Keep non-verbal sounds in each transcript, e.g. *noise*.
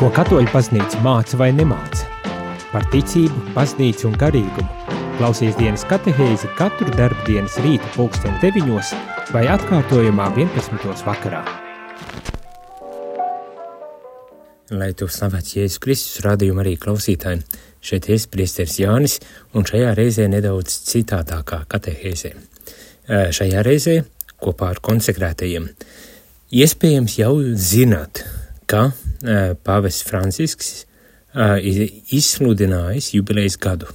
Ko katoļu paznīca māca vai nemāca? Par ticību, paznīcu un garīgumu. Klausies dienas katehēzi katru darbu dienas rīta pulksteni deviņos vai atkārtojumā 11. vakarā. Lai tu slavēts Jēzus Kristus rādījumu arī klausītājiem, šeit ir priesteris Jānis un šajā reizē nedaudz citādākā katehēzē. Šajā reizē kopā ar konsekrētajiem. Iespējams jau zināt, ka Pāvests Francisks ir izsludinājis jubilejas gadu.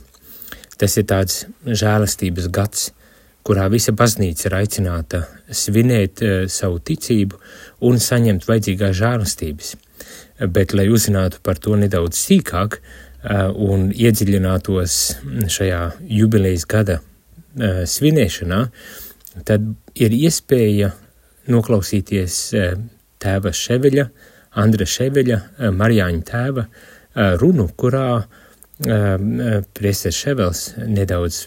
Tas ir tāds žēlastības gads, kurā visa baznīca ir aicināta svinēt uh, savu ticību un saņemt vajadzīgās žēlastības. Bet, lai uzzinātu par to nedaudz sīkāk un iedziļinātos šajā jubilejas gada svinēšanā, tad ir iespēja noklausīties tēva Ševeļa uh, Andra Ševeļa, eh, Marijāņa tēva eh, runu, kurā eh, priesteris Ševels nedaudz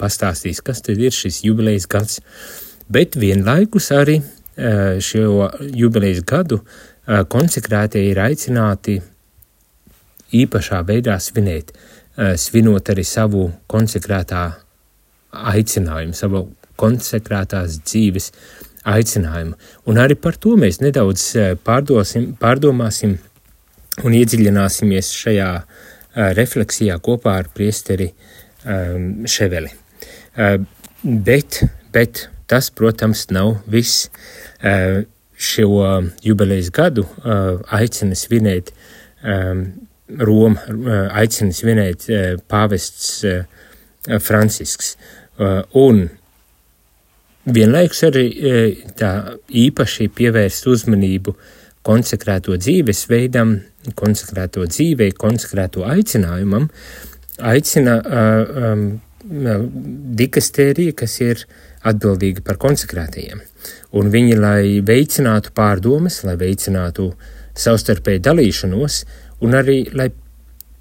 pastāstīs, kas tad ir šis jubilejas gads, bet vienlaikus arī šo jubilejas gadu konsekrētie ir aicināti īpašā veidā svinēt, svinot arī savu konsekrētā aicinājumu, savu konsekrētās dzīves aicinājumu. Un arī par to mēs nedaudz eh, pārdosim, pārdomāsim un iedziļināsimies šajā uh, refleksijā kopā ar priesteri um, Ševeli. Uh, bet, bet tas, protams, nav viss. Uh, šo jubilejas gadu uh, aicina svinēt Roma, aicina svinēt pāvests Francisks. Un Vienlaikus arī e, tā īpaši pievērst uzmanību konsekrēto dzīvesveidam, konsekrēto dzīvei, konsekrēto aicinājumam, aicina uh, um, dikastērija, kas ir atbildīga par konsekrētajiem. Un viņi, lai veicinātu pārdomas, lai veicinātu savstarpēju dalīšanos, un arī, lai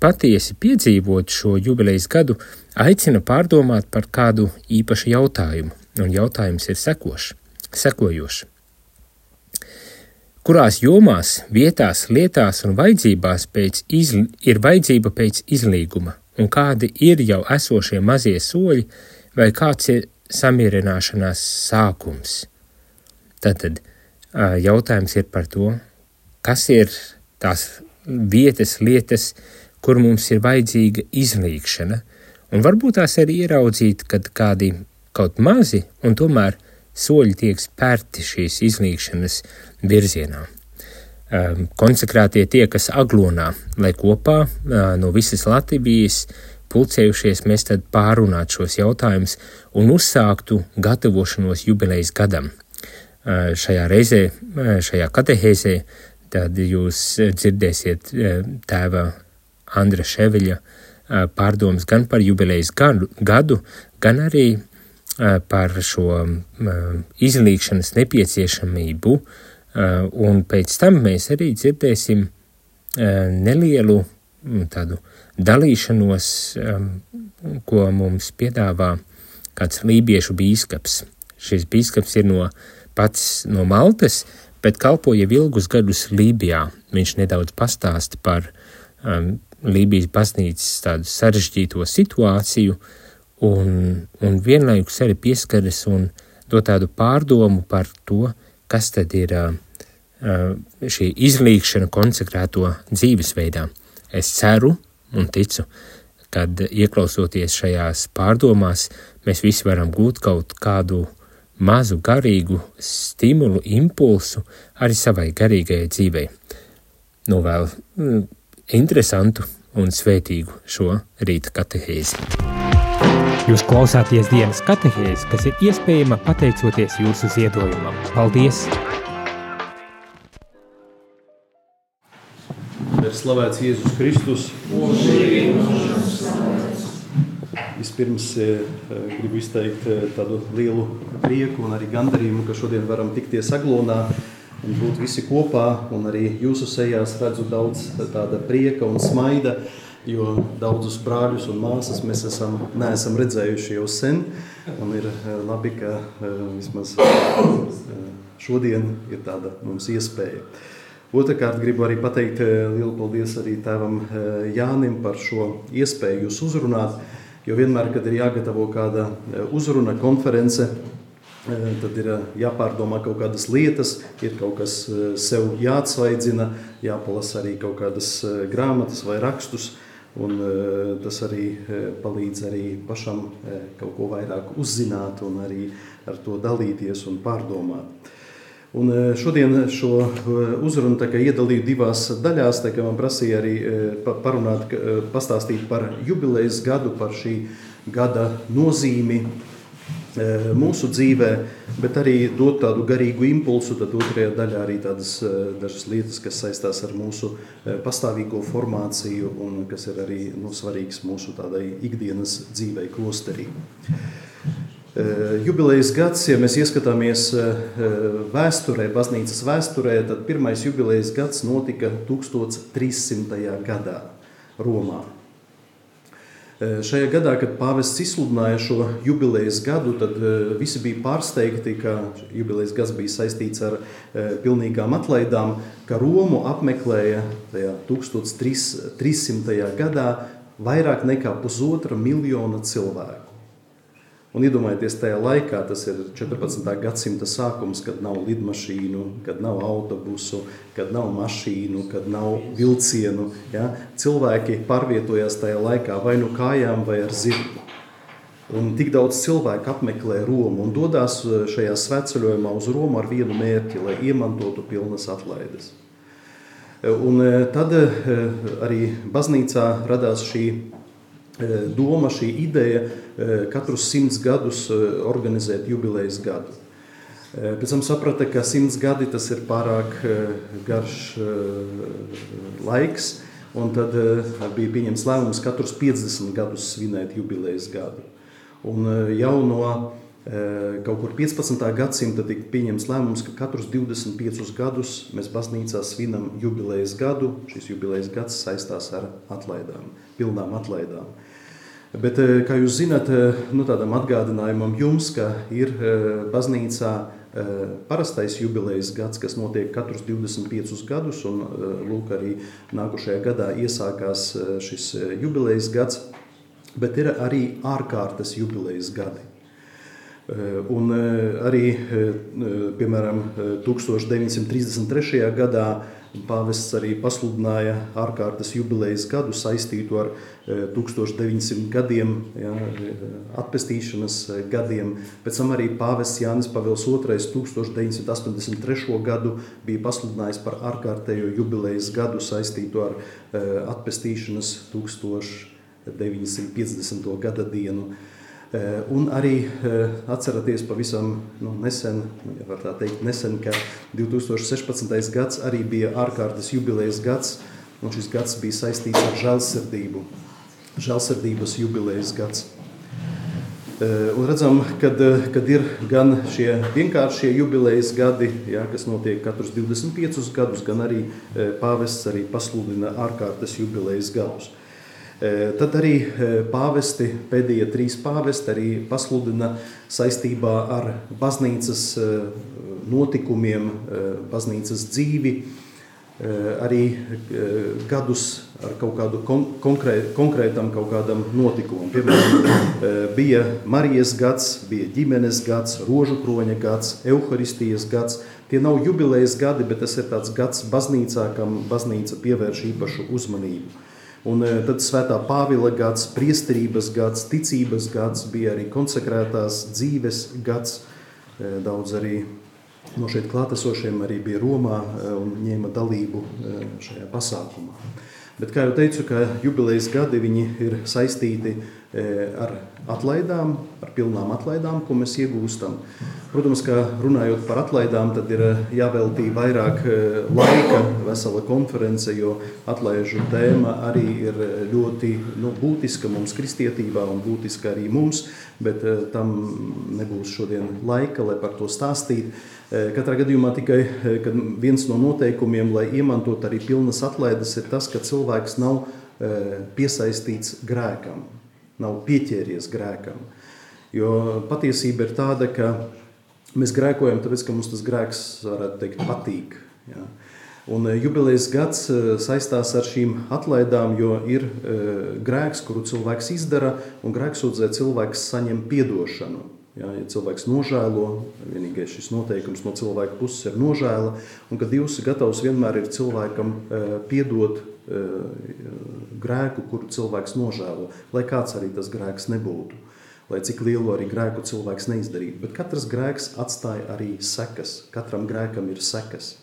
patiesi piedzīvotu šo jubilejas gadu, aicina pārdomāt par kādu īpašu jautājumu, Un jautājums ir sekošs, sekojošs. Kurās jomās, vietās, lietās un vajadzībās izl ir vajadzība pēc izlīguma, un kādi ir jau esošie mazie soļi, vai kāds ir samierināšanās sākums? Tātad jautājums ir par to, kas ir tās vietas, lietas, kur mums ir vajadzīga izlīgšana, un varbūt tās arī ieraudzīt, kad kādi kaut mazi, un tomēr soļi tiek spērti šīs izlīgšanas virzienā. Um, konsekrētie tie, kas aglonā, lai kopā no visas Latvijas pulcējušies, mēs tad pārunātu šos jautājumus un uzsāktu gatavošanos jubilejas gadam. Šajā reizē, šajā katehēzē, tad jūs dzirdēsiet tēva Andra Ševeļa pārdomas gan par jubilejas gadu gan arī par šo izlīkšanas nepieciešamību, un pēc tam mēs arī dzirdēsim nelielu tādu dalīšanos, ko mums piedāvā kāds lībiešu bīskaps. Šis bīskaps ir no pats no Maltas, bet kalpoja ilgus gadus Lībijā. Viņš nedaudz pastāsta par um, Lībijas baznīcas tādu sarežģīto situāciju, uh, un, un vienlaikus arī pieskaras un dod tādu pārdomu par to, kas tad ir šī izlīkšana konsekrēto dzīvesveidā. Es ceru un ticu, kad ieklausoties šajās pārdomās, mēs visi varam gūt kaut kādu mazu garīgu stimulu, impulsu arī savai garīgajai dzīvei. Novēl interesantu un svētīgu šo rīta katehēzi. Jūs klausāties dienas katehēs, kas ir iespējama pateicoties jūsu ziedojumam. Paldies! Ir slavēts Jēzus Kristus. Vispirms eh, gribu izteikt eh, tādu lielu prieku un arī gandarījumu, ka šodien varam tikties Aglonā un būt visi kopā. Un arī jūsu sejās redzu daudz tāda prieka un smaida jo daudzus brāļus un māsas mēs esam, neesam redzējuši jau sen. Un ir eh, labi, ka eh, vismaz eh, šodien ir tāda mums iespēja. Otrakārt, gribu arī pateikt lielu paldies arī tēvam Jānim par šo iespēju jūs uzrunāt, jo vienmēr, kad ir jāgatavo kāda uzruna konference, tad ir jāpārdomā kaut kādas lietas, ir kaut kas sev jāatsvaidzina, jāpalasa arī kaut kādas grāmatas vai rakstus, un tas arī palīdz arī pašam kaut ko vairāk uzzināt un arī ar to dalīties un pārdomāt. Un šodien šo uzrunu iedalīju divās daļās. Man prasīja arī parunāt, pastāstīt par jubilejas gadu, par šī gada nozīmi mūsu dzīvē, bet arī dot tādu garīgu impulsu. Tad otrajā daļā arī tādas dažas lietas, kas saistās ar mūsu pastāvīgo formāciju un kas ir arī nu, svarīgs mūsu tādai ikdienas dzīvei klosterī. Jubilejas gads, ja mēs ieskatāmies vēsturē, baznīcas vēsturē, tad pirmais jubilejas gads notika 1300. gadā Romā. Eh, šajā gadā, kad pāvests izsludināja šo jubilejas gadu, tad visi bija pārsteigti, ka jubilejas gads bija saistīts ar pilnīgām atlaidām, ka Romu apmeklēja tajā 1300. gadā vairāk nekā pusotra miljona cilvēku. Un iedomājieties, tajā laikā, tas ir 14. gadsimta sākums, kad nav lidmašīnu, kad nav autobusu, kad nav mašīnu, kad nav vilcienu. Ja? Cilvēki pārvietojās tajā laikā vai nu kājām, vai ar zirgu. Un tik daudz cilvēku apmeklē Romu un dodas eh, šajā svētceļojumā uz Romu ar vienu mērķi, lai iemantotu pilnas atlaides. Un eh, tad eh, arī baznīcā radās šī doma, šī ideja katrus simts gadus organizēt jubilejas gadu. Pēc tam saprata, ka simts gadi tas ir pārāk garš laiks, un tad bija pieņemts lēmums katrus 50 gadus svinēt jubilejas gadu. Un jau no kaut kur 15. gadsimta tika pieņemts lēmums, ka katrus 25 gadus mēs baznīcā svinam jubilejas gadu. Šis jubilejas gads saistās ar atlaidām, pilnām atlaidām. Bet, eh, kā jūs zināt, eh, nu, tādam atgādinājumam jums, ka ir eh, baznīcā parastais jubilejas gads, kas notiek katrus 25 gadus, un lūk, arī nākošajā gadā iesākās šis jubilejas gads, bet ir arī ārkārtas jubilejas gadi. Un arī, piemēram, 1933. gadā Pāvests arī pasludināja ārkārtas jubilejas gadu saistītu ar 1900 e, gadiem, ja, atpestīšanas gadiem. Pēc tam arī pāvests Jānis Pavils II 1983. gadu bija pasludinājis par ārkārtējo jubilejas gadu saistītu ar atpestīšanas 1950. gada dienu. Eh, un arī eh, atceraties pavisam nu, nesen, nu, ja var tā teikt, nesen, ka 2016. gads arī bija ārkārtas jubilejas gads, un šis gads bija saistīts ar žēlsirdību, žēlsirdības jubilejas gads. Eh, un redzam, kad, kad ir gan šie vienkāršie jubilejas gadi, ja, kas notiek katrus 25 gadus, gan arī pāvests arī pasludina ārkārtas jubilejas gadus. Tad arī pāvesti, pēdējie trīs pāvesti arī pasludina saistībā ar baznīcas notikumiem, baznīcas dzīvi, arī gadus ar kaut kādu konkrē, konkrētam kaut kādam notikumam. Piemēram, bija Marijas gads, bija ģimenes gads, rožu kroņa gads, evaharistijas gads. Tie nav jubilejas gadi, bet tas ir tāds gads baznīcā, kam baznīca pievērš īpašu uzmanību. Un e, tad svētā Pāvila gads, priesterības gads, ticības gads, bija arī konsekrētās dzīves gads. E, daudz arī no šeit klātesošiem arī bija Romā e, un ņēma dalību šajā pasākumā. Bet, kā jau teicu, ka jubilejas gadi ir saistīti ar atlaidām, ar pilnām atlaidām, ko mēs iegūstam. Protams, ka runājot par atlaidām, tad ir jāveltī vairāk laika, vesela konference, jo atlaižu tēma arī ir ļoti nu, būtiska mums kristietībā un būtiska arī mums, bet tam nebūs šodien laika, lai par to stāstītu. Katrā gadījumā tikai viens no noteikumiem, lai iemantot arī pilnas atlaides, ir tas, ka cilvēks nav piesaistīts grēkam, nav pieķēries grēkam. Jo patiesība ir tāda, ka mēs grēkojam tāpēc, ka mums tas grēks, varētu teikt, patīk. Ja? Un jubilejas gads saistās ar šīm atlaidām, jo ir grēks, kuru cilvēks izdara, un grēksūdzē cilvēks saņem piedošanu. Ja, ja cilvēks nožēlo, vienīgais šis noteikums no cilvēka puses ir nožēla, un ka Dievs ir gatavs vienmēr ir cilvēkam piedot grēku, kuru cilvēks nožēlo, lai kāds arī tas grēks nebūtu lai cik lielu arī grēku cilvēks neizdarītu. Bet katrs grēks atstāja arī sekas. Katram grēkam ir sekas.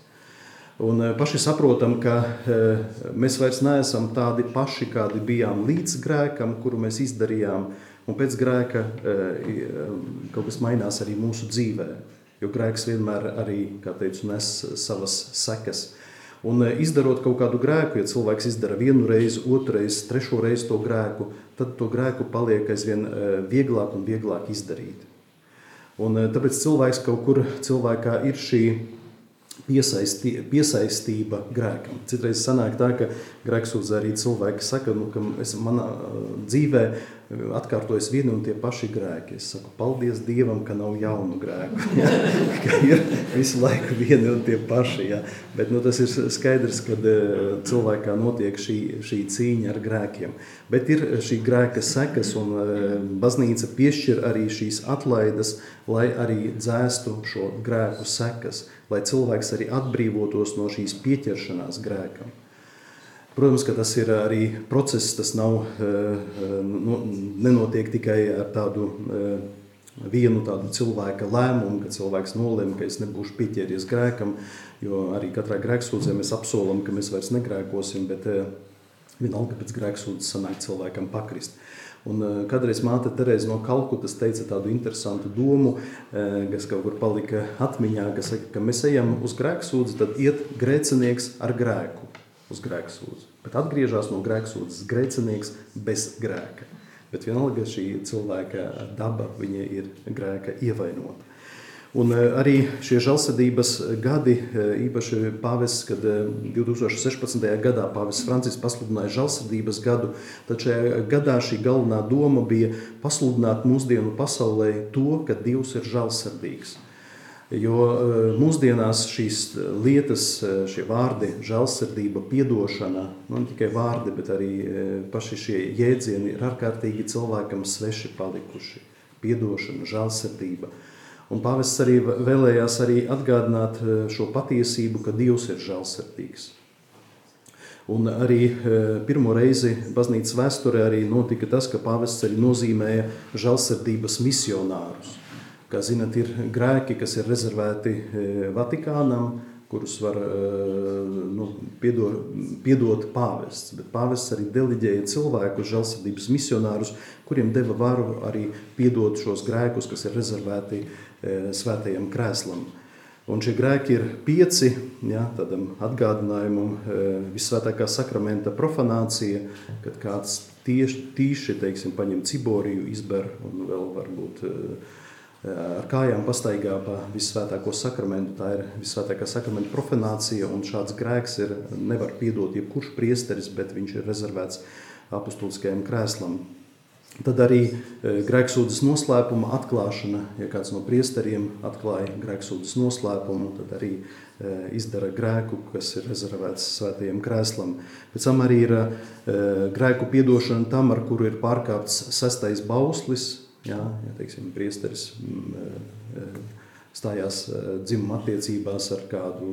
Un eh, paši saprotam, ka eh, mēs vairs neesam tādi paši, kādi bijām līdz grēkam, kuru mēs izdarījām. Un pēc grēka kaut kas mainās arī mūsu dzīvē. Jo grēks vienmēr arī, kā teicu, nes savas sekas. Un izdarot kaut kādu grēku, ja cilvēks izdara vienu reizi, otru reizi, trešo reizi to grēku, tad to grēku paliek aizvien vieglāk un vieglāk izdarīt. Un tāpēc cilvēks kaut kur cilvēkā ir šī piesaisti, piesaistība grēkam. Citreiz sanāk tā, ka grēksūdzē arī cilvēki saka, nu, ka es manā dzīvē atkārtojas vieni un tie paši grēki. Es saku, paldies Dievam, ka nav jaunu grēku. *laughs* Ja? ka ir visu laiku vieni un tie paši. Ja? Bet nu, tas ir skaidrs, ka cilvēkā notiek šī, šī cīņa ar grēkiem. Bet ir šī grēka sekas, un baznīca piešķir arī šīs atlaides, lai arī dzēstu šo grēku sekas, lai cilvēks arī atbrīvotos no šīs pieķeršanās grēkam. Protams, ka tas ir arī process, tas nav, eh, eh, nu, nenotiek tikai ar tādu eh, vienu tādu cilvēka lēmumu, ka cilvēks nolēma, ka es nebūšu pieķēries grēkam, jo arī katrā grēksūdzē mēs apsolam, ka mēs vairs negrēkosim, bet vienalga pēc grēksūdzes sanāk cilvēkam pakrist. Un kādreiz māte Terēza no Kalkutas teica tādu interesantu domu, kas kaut kur palika atmiņā, ka saka, ka mēs ejam uz grēksūdzi, tad iet grēcinieks ar grēku uz grēksūdzi. Bet atgriežas no grēksūdzes grēcinieks bez grēka. Bet vienalga šī cilvēka daba ir grēka ievainota. Un e, arī šie žēlsirdības gadi, e, īpaši pāvests, kad 2016. E, gadā pāvests Francis pasludināja žēlsirdības gadu, tad šajā gadā šī galvenā doma bija pasludināt mūsdienu pasaulē to, ka Dievs ir žēlsirdīgs. Jo eh, mūsdienās šīs lietas, eh, šie vārdi, žēlsirdība, atdošana, nu, ne tikai vārdi, bet arī eh, paši šie jēdzieni ir ārkārtīgi cilvēkam sveši palikuši. Atdošana, žēlsirdība. Un pāvests arī vēlējās arī atgādināt šo patiesību, ka Dievs ir žēlsirdīgs. Un arī pirmo reizi baznīcas vēsturē arī notika tas, ka pāvests arī nozīmēja žēlsirdības misionārus. Kā zinat, ir grēki, kas ir rezervēti e, Vatikānam, kurus var e, nu, piedot, piedot pāvests. Bet pāvests arī deliģēja cilvēkus, žēlsirdības misionārus, kuriem deva varu arī piedot šos grēkus, kas ir rezervēti e, svētajam krēslam. Un šie grēki ir pieci, ja, tādam atgādinājumam, visvētākā sakramenta profanācija, kad kāds tieši, tīši, teiksim, paņem ciboriju, izber un vēl varbūt ar kājām pastaigā pa visvētāko sakramentu. Tā ir visvētākā sakramenta profanācija, un šāds grēks ir, nevar piedot jebkurš priesteris, bet viņš ir rezervēts apustuliskajam krēslam. Tad arī grēksūdzes noslēpuma atklāšana, ja kāds no priesteriem atklāja grēksūdzes noslēpumu, tad arī izdara grēku, kas ir rezervēts svētajam krēslam. Pēc tam arī ir grēku piedošana tam, ar kuru ir pārkāpts sestais bauslis, Jā, ja teiksim, priesteris mm, e, e, stājās e, dzimuma attiecībās ar kādu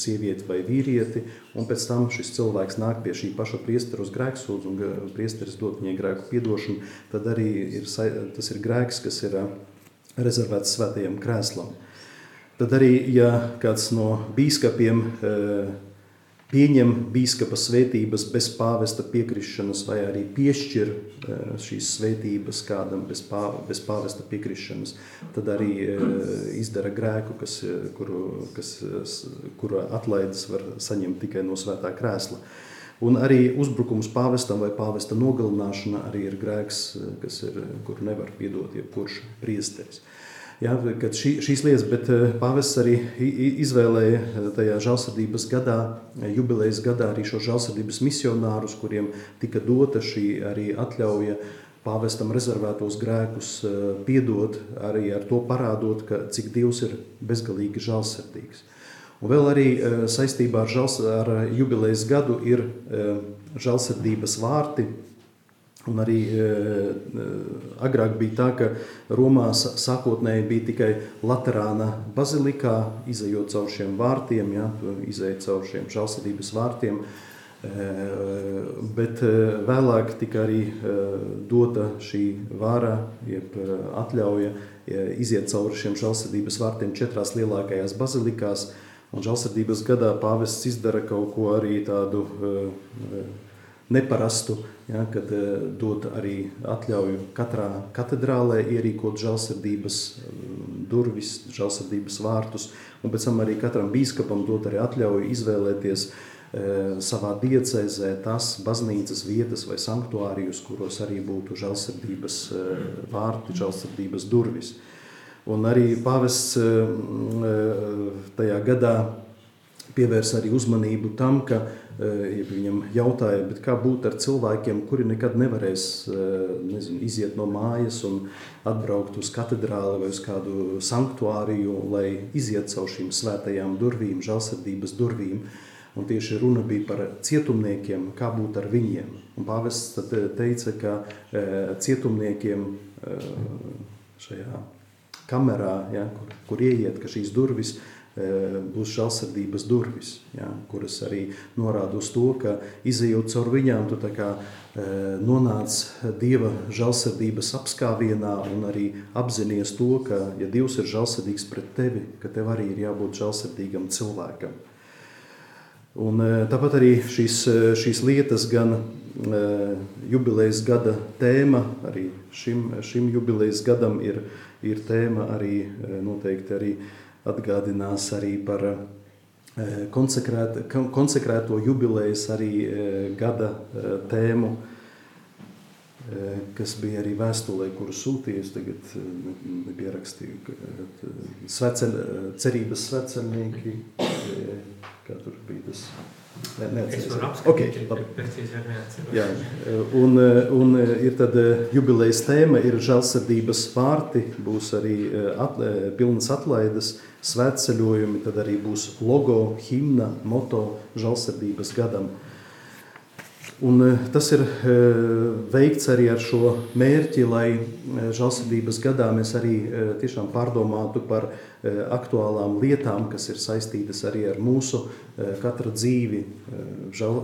sievieti vai vīrieti, un pēc tam šis cilvēks nāk pie šī paša priestera uz grēksūdzu, un priesteris dod viņai grēku piedošanu, tad arī ir, tas ir grēks, kas ir rezervēts svētajam krēslam. Tad arī, ja kāds no bīskapiem pieņem biskupa svētības bez pāvesta piekrišanas, vai arī piešķir eh, šīs svētības kādam bez, pāv, bez pāvesta piekrišanas, tad arī eh, izdara grēku, kas, eh, kuru, kas, kuru atlaides var saņemt tikai no svētā krēsla. Un arī uzbrukums pāvestam vai pāvesta nogalināšana arī ir grēks, kas ir, kuru nevar piedot jebkurš priesteris. Ja, šī, šīs lietas, bet eh, pāvests arī izvēlēja eh, tajā žēlsirdības gadā, eh, jubilejas gadā arī šo žēlsirdības misionārus, kuriem tika dota šī arī atļauja pāvestam rezervētos grēkus piedot, arī ar to parādot, ka cik Dievs ir bezgalīgi žēlsirdīgs. Un vēl arī saistībā ar, žals, ar jubilejas gadu ir žēlsirdības vārti. Un arī e, agrāk bija tā, ka Romā sākotnēji bija tikai Latvijas bazilikā, izējot caur šiem vārtiem, ja, izējot caur šiem žēlsirdības vārtiem. E, bet e, vēlāk tika arī e, dota šī vāra, jeb atļauja iziet cauri šiem žēlsirdības vārtiem četrās lielākajās bazilikās. Un žēlsirdības gadā pāvests izdara kaut ko arī tādu neparastu, ja, kad dod arī atļauju katrā katedrālē ierīkot žēlsirdības durvis, žēlsirdības vārtus, un pēc tam arī katram bīskapam dot arī atļauju izvēlēties savā diecēzē tas baznīcas vietas vai sanktuārijus, kuros arī būtu žēlsirdības vārti, žēlsirdības durvis. Un arī pāvests tajā gadā pievērs arī uzmanību tam, ka viņam jautāja, kā būt ar cilvēkiem, kuri nekad nevarēs nezinu, iziet no mājas un atbraukt uz katedrāli vai uz kādu sanktuāriju, lai iziet caur šīm svētajām durvīm, žēlsirdības durvīm. Un tieši runa bija par cietumniekiem, kā būt ar viņiem. Pāvests teica, ka cietumniekiem šajā kamerā, ja, kur, kur ieiet, ka šīs durvis e, būs žēlsirdības durvis, ja, kuras arī norāda uz to, ka izējot caur viņām, tu kā, e, nonāc Dieva žēlsirdības apskāvienā un arī apzinājies to, ka, ja Dievs ir žēlsirdīgs pret tevi, ka tev arī ir jābūt žēlsirdīgam cilvēkam. Un, e, tāpat arī šīs, šīs lietas, gan jubilejas gada tēma, arī šim, šim jubilejas gadam ir, ir tēma arī noteikti arī atgādinās arī par konsekrēt, konsekrēto jubilejas arī gada tēmu, kas bija arī vēstulē, kuru sūtījusi, tagad nepierakstīju, sveceļ, cerības sveceļnieki, kā tur bija tas. Ne, neatceros. Okay, Jā, un, un ir tad jubilejas tēma ir žēlsirdības vārti, būs arī at, pilnas atlaides, svētceļojumi, tad arī būs logo, himna, moto žēlsirdības gadam. Un tas ir veikts arī ar šo mērķi, lai žēlsirdības gadā mēs arī tiešām pārdomātu par aktuālām lietām, kas ir saistītas arī ar mūsu eh, katra dzīvi. Eh, žal,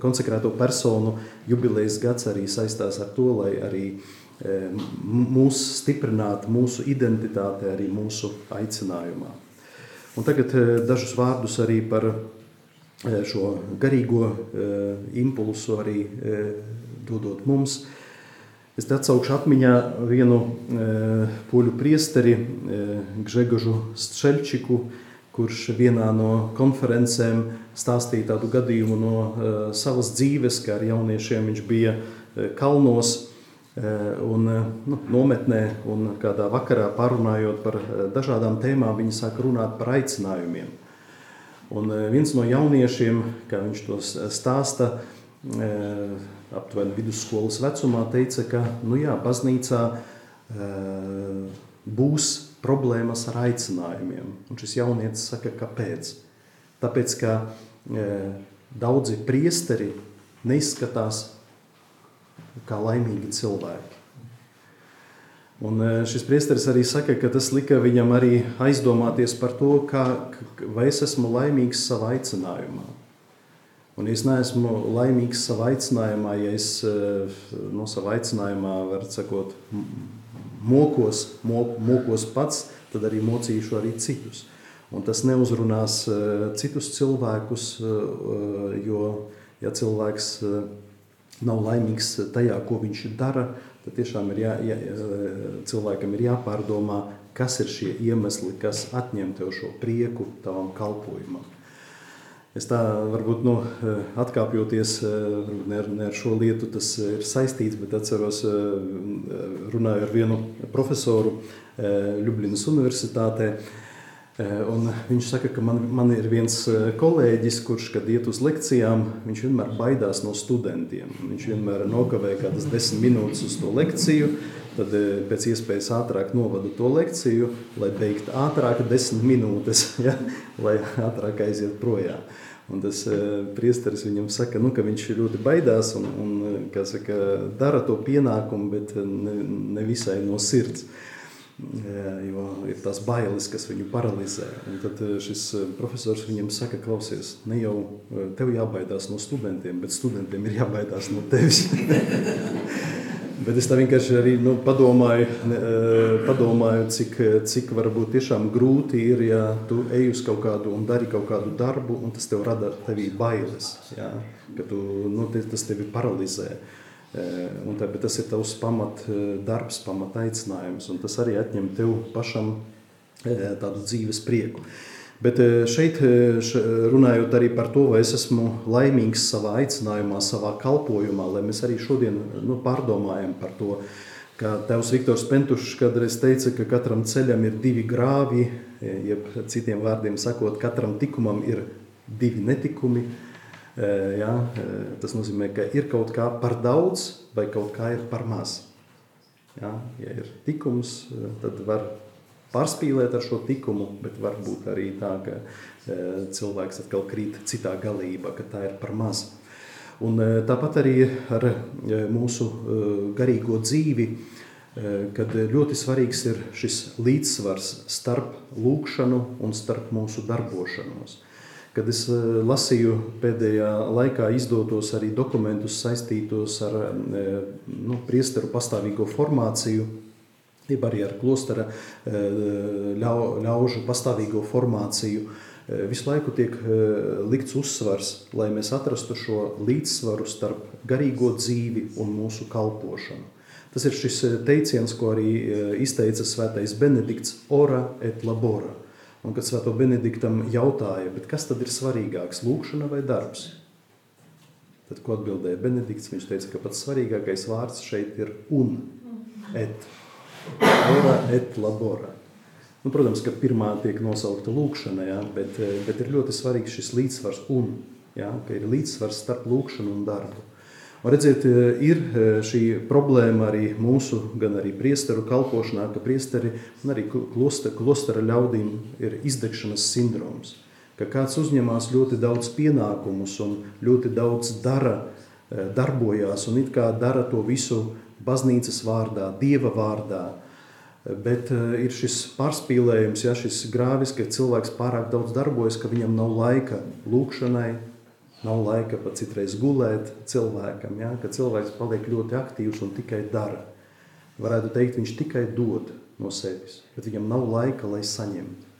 konsekrēto personu jubilejas gads arī saistās ar to, lai arī mūs stiprinātu mūsu identitāte arī mūsu aicinājumā. Un tagad dažus vārdus arī par šo garīgo impulsu arī dodot mums. Es atsaukšu atmiņā vienu e, poļu priesteri, e, Gžegožu Strelčiku, kurš vienā no konferencēm stāstīja tādu gadījumu no e, savas dzīves, kā ar jauniešiem viņš bija e, kalnos e, un e, nu, nometnē, un kādā vakarā parunājot par e, dažādām tēmām, viņi sāk runāt par aicinājumiem. Un e, viens no jauniešiem, kā viņš to stāsta, e, aptuveni vidusskolas vecumā, teica, ka nu jā, baznīcā e, būs problēmas ar aicinājumiem. Un šis jaunietis saka, kāpēc? Tāpēc, ka e, daudzi priesteri neizskatās kā laimīgi cilvēki. Un e, šis priesteris arī saka, ka tas lika viņam arī aizdomāties par to, kā, vai es esmu laimīgs savā aicinājumā. Un es neesmu laimīgs savā aicinājumā, ja es eh, no savā aicinājumā, var sakot, mokos, mok, mokos pats, tad arī mocīšu arī citus. Un tas neuzrunās eh, citus cilvēkus, eh, jo, ja cilvēks nav laimīgs tajā, ko viņš dara, tad tiešām ir jā, jā, cilvēkam ir jāpārdomā, kas ir šie iemesli, kas atņem tev šo prieku tavam kalpojumam. Es tā varbūt nu, atkāpjoties, ne ar, ne ar šo lietu tas ir saistīts, bet atceros, runāju ar vienu profesoru Ljubljanas Universitātē. Un viņš saka, ka man, man ir viens kolēģis, kurš, kad iet uz lekcijām, viņš vienmēr baidās no studentiem. Viņš vienmēr nokavē kādas desmit minūtes uz to lekciju, tad pēc iespējas ātrāk novadu to lekciju, lai beigtu ātrāk desmit minūtes, *laughs* ja? lai ātrāk aiziet projām. Un tas priesteris viņam saka, nu, ka viņš ļoti baidās un, un saka, dara to pienākumu, bet ne, ne visai no sirds. Jo ir tās bailes, kas viņu paralizē. Un tad šis profesors viņam saka, klausies, ne jau tev jābaidās no studentiem, bet studentiem ir jābaidās no tevis. *laughs* Bet es tā vienkārši arī nu, padomāju, padomāju cik, cik varbūt tiešām grūti ir, ja tu ej uz kaut kādu un dari kaut kādu darbu, un tas tev rada tevī bailes, ja? ka tu, nu, tas tevi paralizē. Un tā, tas ir tavs pamat darbs, pamat aicinājums, un tas arī atņem tev pašam tādu dzīves prieku. Bet eh, šeit eh, runājot arī par to, vai es esmu laimīgs savā aicinājumā, savā kalpošanā, lai mēs arī šodien nu, pārdomājam par to. Kā tevs Viktors Pentušs kādreiz teica, ka katram ceļam ir divi grāvi, eh, jeb citiem vārdiem sakot, katram tikumam ir divi netikumi. Ja, tas nozīmē, ka ir kaut kā par daudz vai kaut kā ir par maz. Ja, ja ir tikums, tad var pārspīlēt ar šo likumu, bet varbūt arī tā, ka e, cilvēks atkal krīt citā galībā, ka tā ir par maz. Un e, tāpat arī ar e, mūsu garīgo dzīvi, kad ļoti svarīgs ir šis līdzsvars starp lūkšanu un starp mūsu darbošanos. Kad es lasīju pēdējā laikā izdotos arī dokumentus saistītos ar nu, priesteru pastāvīgo formāciju, jeb arī ar klostera eh, ļau, ļaužu pastāvīgo formāciju. Eh, visu laiku tiek eh, likts uzsvars, lai mēs atrastu šo līdzsvaru starp garīgo dzīvi un mūsu kalpošanu. Tas ir šis teiciens, ko arī izteica svētais Benedikts, ora et labora. Un kad svēto Benediktam jautāja, kas tad ir svarīgāks, lūkšana vai darbs? Tad, ko atbildēja Benedikts, viņš teica, ka pats svarīgākais vārds šeit ir un, et. Ora et labora. Nu, protams, ka pirmā tiek nosaukta lūkšana, ja, bet, bet ir ļoti svarīgs šis līdzsvars un, ja, ka ir līdzsvars starp lūkšanu un darbu. Un redziet, ir šī problēma arī mūsu, gan arī priesteru kalpošanā, ka priesteri un arī klostera, ļaudīm ir izdegšanas sindroms. Ka kāds uzņemās ļoti daudz pienākumus un ļoti daudz dara, darbojās un it kā dara to visu baznīcas vārdā, dieva vārdā. Bet eh, ir šis pārspīlējums, ja šis grāvis, ka cilvēks pārāk daudz darbojas, ka viņam nav laika lūkšanai, nav laika pat citreiz gulēt cilvēkam, ja, ka cilvēks paliek ļoti aktīvs un tikai dara. Varētu teikt, viņš tikai dod no sevis, bet viņam nav laika, lai saņemtu.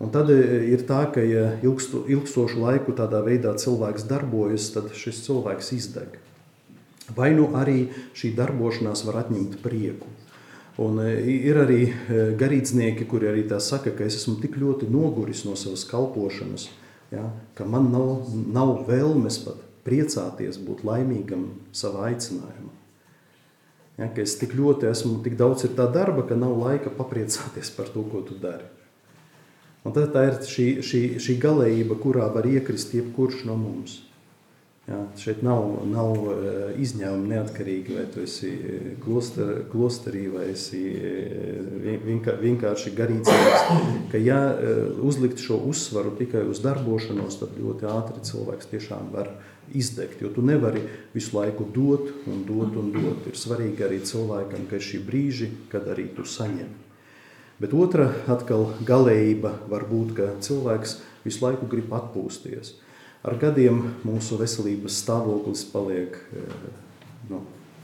Un tad eh, ir tā, ka ja ilgstu, ilgstošu laiku tādā veidā cilvēks darbojas, tad šis cilvēks izdeg. Vai nu arī šī darbošanās var atņemt prieku. Un e, ir arī e, garīdznieki, kuri arī tā saka, ka es esmu tik ļoti noguris no savas kalpošanas, ja, ka man nav, nav vēlmes pat priecāties, būt laimīgam savā aicinājumā. Ja, ka es tik ļoti esmu, tik daudz ir tā darba, ka nav laika papriecāties par to, ko tu dari. Un tad tā ir šī, šī, šī galējība, kurā var iekrist jebkurš no mums. Jā, šeit nav, nav eh, izņēmuma neatkarīgi, vai tu esi eh, kloster, klosterī vai esi eh, vienkārši garīdznieks. Ka ja uzlikt šo uzsvaru tikai uz darbošanos, tad ļoti ātri cilvēks tiešām var izdegt. Jo tu nevari visu laiku dot un dot un dot. Ir svarīgi arī cilvēkam, ka ir šī brīži, kad arī tu saņem. Bet otra atkal galējība var būt, ka cilvēks visu laiku grib atpūsties. Ar gadiem mūsu veselības stāvoklis paliek eh, nu,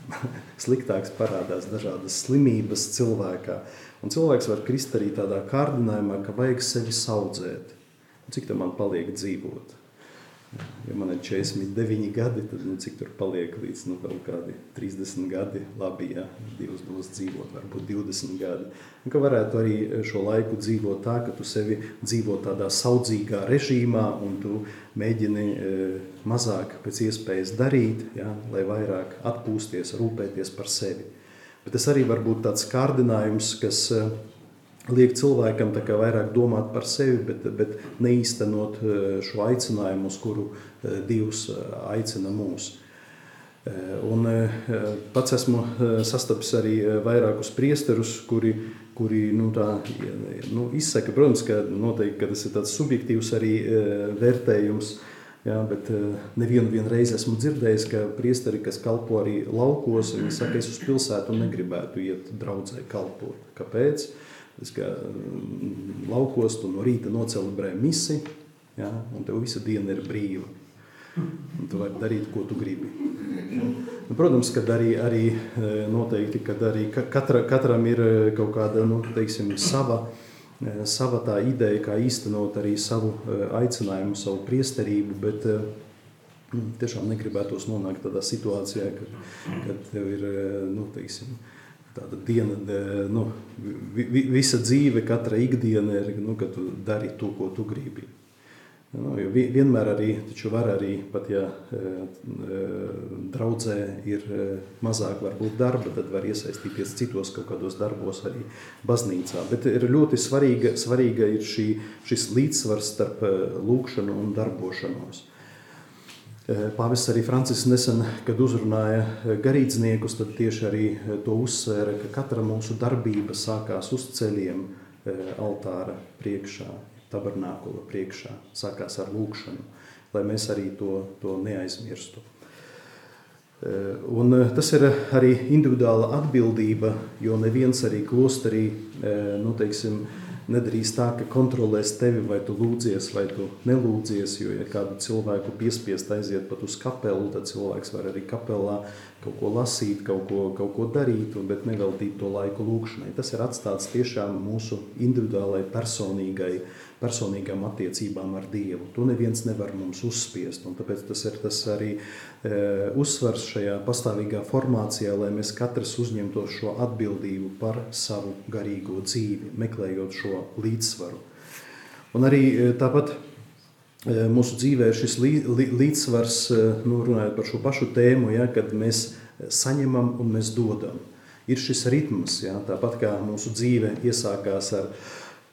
*laughs* sliktāks, parādās dažādas slimības cilvēkā. Un cilvēks var krist arī tādā kārdinājumā, ka vajag sevi audzēt. Cik tam man paliek dzīvot? Ja man ir 49 gadi, tad nu, cik tur paliek līdz nu, kaut kādi 30 gadi, labi, ja Dievs dos dzīvot, varbūt 20 gadi. Un ka varētu arī šo laiku dzīvot tā, ka tu sevi dzīvo tādā saudzīgā režīmā un tu mēģini e, mazāk pēc iespējas darīt, ja, lai vairāk atpūsties, rūpēties par sevi. Bet tas arī var būt tāds kārdinājums, kas e, liek cilvēkam vairāk domāt par sevi, bet, bet neīstenot eh, šo aicinājumu, uz kuru eh, Dievs eh, aicina mūs. Un pats esmu sastapis arī vairākus priesterus, kuri, kuri nu, tā, nu, izsaka, protams, ka noteikti ka tas ir tāds subjektīvs arī vērtējums, Jā, bet nevienu reizi esmu dzirdējis, ka priesteri, kas kalpo arī laukos, viņi saka, es uz pilsētu negribētu iet draudzē kalpot. Kāpēc? Tas, ka laukos tu no rīta nocelebrē misi, jā, un tev visa diena ir brīva. Un tu vari darīt, ko tu gribi. Nu, protams, ka arī, arī noteikti, kad arī katra, katram ir kaut kāda nu, teiksim, sava, sava tā ideja, kā īstenot arī savu aicinājumu, savu priesterību, bet tiešām negribētos nonākt tādā situācijā, kad, kad tev ir, nu, teiksim, tāda diena, nu, visa dzīve, katra ikdiena ir, nu, kad tu dari to, ko tu gribi. Nu, vienmēr arī, var arī, pat ja e, e, draudzē ir e, mazāk varbūt darba, tad var iesaistīties citos kaut kādos darbos arī baznīcā. Bet ir ļoti svarīga, svarīga ir šī, šis līdzsvars starp lūkšanu un darbošanos. Pāvests arī Francisks nesen, kad uzrunāja garīdzniekus, tad tieši arī to uzsvēra, ka katra mūsu darbība sākās uz ceļiem altāra priekšā tabernākula priekšā, sākās ar lūkšanu, lai mēs arī to, to neaizmirstu. Un tas ir arī individuāla atbildība, jo neviens arī klosterī, nu, teiksim, nedarīs tā, ka kontrolēs tevi, vai tu lūdzies, vai tu nelūdzies. Jo, ja kādu cilvēku piespiest aiziet pat uz kapelu, tad cilvēks var arī kapelā kaut ko lasīt, kaut ko, kaut ko darīt, bet neveltīt to laiku lūkšanai. Tas ir atstāts tiešām mūsu individuālai, personīgai uh, personīgām attiecībām ar Dievu. To neviens nevar mums uzspiest. Tāpēc tas ir tas arī e, uzsvars šajā pastāvīgā formācijā, lai mēs katrs uzņemtos šo atbildību par savu garīgo dzīvi, meklējot šo līdzsvaru. Un arī e, tāpat e, mūsu dzīvē šis lī, lī, līdzsvars, nu, runājot par šo pašu tēmu, ja, kad mēs saņemam un mēs dodam. Ir šis ritms, ja, tāpat kā mūsu dzīve iesākās ar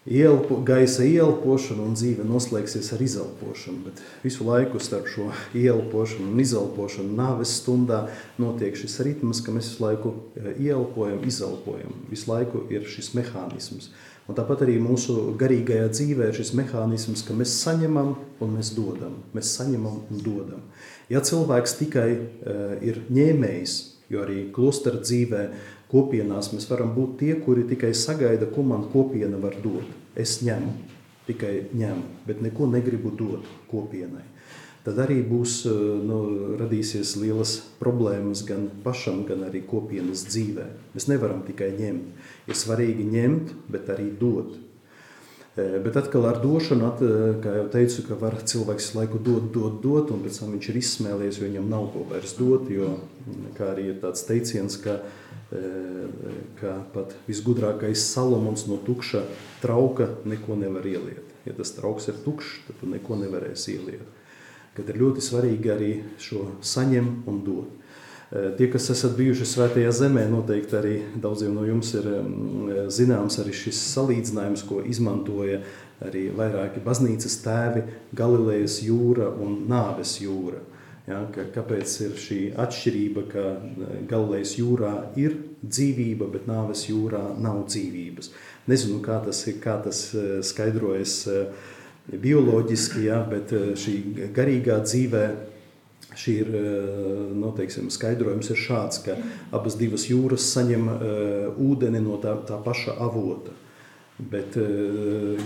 Ielpo, gaisa ieelpošana un dzīve noslēgsies ar izelpošanu. Bet visu laiku starp šo ieelpošanu un izelpošanu, nāves stundā, notiek šis ritms, ka mēs visu laiku eh, ieelpojam, izelpojam. Visu laiku ir šis mehānisms. Un tāpat arī mūsu garīgajā dzīvē ir šis mehānisms, ka mēs saņemam un mēs dodam. Mēs saņemam un dodam. Ja cilvēks tikai uh, ir ņēmējs, jo arī klostera dzīvē kopienās mēs varam būt tie, kuri tikai sagaida, ko man kopiena var dot. Es ņemu, tikai ņemu, bet neko negribu dot kopienai. Tad arī būs, eh, nu, radīsies lielas problēmas gan pašam, gan arī kopienas dzīvē. Mēs nevaram tikai ņemt. Ir svarīgi ņemt, bet arī dot. Eh, bet atkal ar došanu, at, eh, kā jau teicu, ka var cilvēks laiku dot, dot, dot, un pēc tam viņš ir izsmēlies, jo viņam nav ko vairs dot, jo, kā arī ir tāds teiciens, ka uh, ka pat visgudrākais Salomons no tukša trauka neko nevar ieliet. Ja tas trauks ir tukšs, tad tu neko nevarēsi ieliet. Kad ir ļoti svarīgi arī šo saņem un dot. Tie, kas esat bijuši svētajā zemē, noteikti arī daudziem no jums ir zināms arī šis salīdzinājums, ko izmantoja arī vairāki baznīcas tēvi – Galilejas jūra un Nāves jūra. Ja, ka, kāpēc ir šī atšķirība, ka e, Galilejas jūrā ir dzīvība, bet nāves jūrā nav dzīvības? Nezinu, kā tas, kā tas e, skaidrojas e, bioloģiski, ja, bet šī garīgā dzīvē šī ir noteiksim, nu, skaidrojums ir šāds, ka abas divas jūras saņem ūdeni no tā, tā paša avota. Bet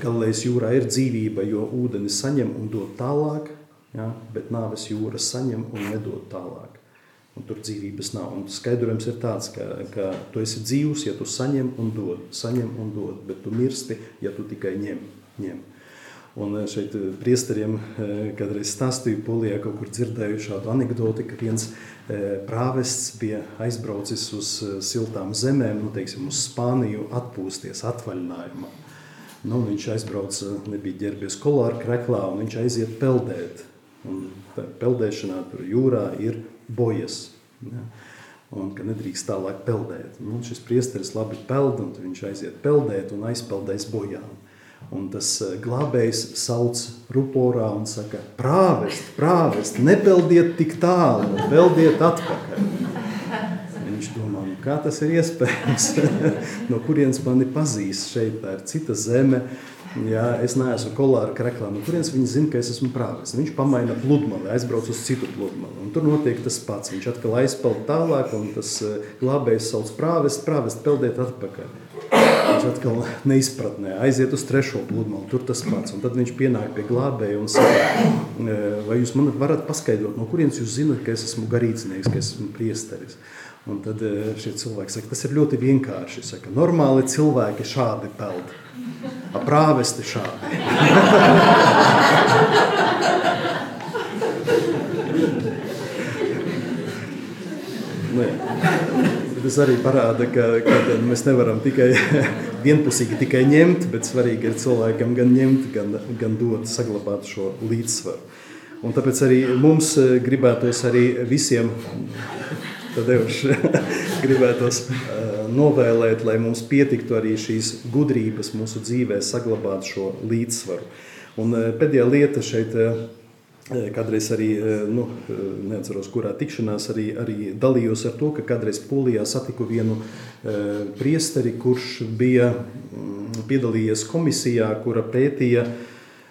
Galilejas jūrā ir dzīvība, jo ūdeni saņem un dod tālāk, ja, bet nāves jūra saņem un nedod tālāk. Un tur dzīvības nav. Un skaidrojums ir tāds, ka, ka tu esi dzīvs, ja tu saņem un dod, saņem un dod, bet tu mirsti, ja tu tikai ņem. ņem. Un eh, šeit eh, priesteriem, eh, kādreiz stāstīju, polijā kaut kur dzirdēju šādu anekdoti, ka viens prāvests bija aizbraucis uz siltām zemēm, nu, teiksim, uz Spāniju atpūsties atvaļinājumā. Nu, viņš aizbrauca, nebija ģērbies kolāra kreklā, un viņš aiziet peldēt. Un peldēšanā tur jūrā ir bojas. Ja? Un ka nedrīkst tālāk peldēt. Nu, šis priesteris labi peld, un viņš aiziet peldēt un aizpeldēs bojām. Un tas glābējs sauc ruporā un saka, prāvest, prāvest, nepeldiet tik tālu, peldiet atpakaļ. Viņš domā, nu, kā tas ir iespējams, *laughs* no kurienes mani pazīst šeit, tā ir cita zeme, Jā, es neesmu kolāra kreklā. No kurienes viņi zina, ka es esmu prāvis? Viņš pamaina pludmali, aizbrauc uz citu pludmali. Tur notiek tas pats. Viņš atkal aizpeld tālāk, un tas eh, glābējs sauc prāvis, prāvis peldiet atpakaļ. Viņš atkal neizpratnē, aiziet uz trešo pludmali, tur tas pats. Un tad viņš pienāk pie glābēja un saka, eh, vai jūs man varat paskaidrot, no kurienes jūs zinat, ka es esmu garīdznieks, ka es esmu priesteris. Un tad eh, šie cilvēki saka, tas ir ļoti vienkārši. Saka, normāli cilvēki šādi peld. Prāvesti šādi. nu, tas arī parāda, ka, ka mēs nevaram tikai vienpusīgi tikai ņemt, bet svarīgi ir cilvēkam gan ņemt, gan, gan dot, saglabāt šo līdzsvaru. Un tāpēc arī mums eh, gribētos arī visiem Tadeuši *laughs* gribētos novēlēt, lai mums pietiktu arī šīs gudrības mūsu dzīvē saglabāt šo līdzsvaru. Un pēdējā lieta šeit, kādreiz arī, nu, neatceros, kurā tikšanās arī, arī dalījos ar to, ka kādreiz Polijā satiku vienu priesteri, kurš bija piedalījies komisijā, kura pētīja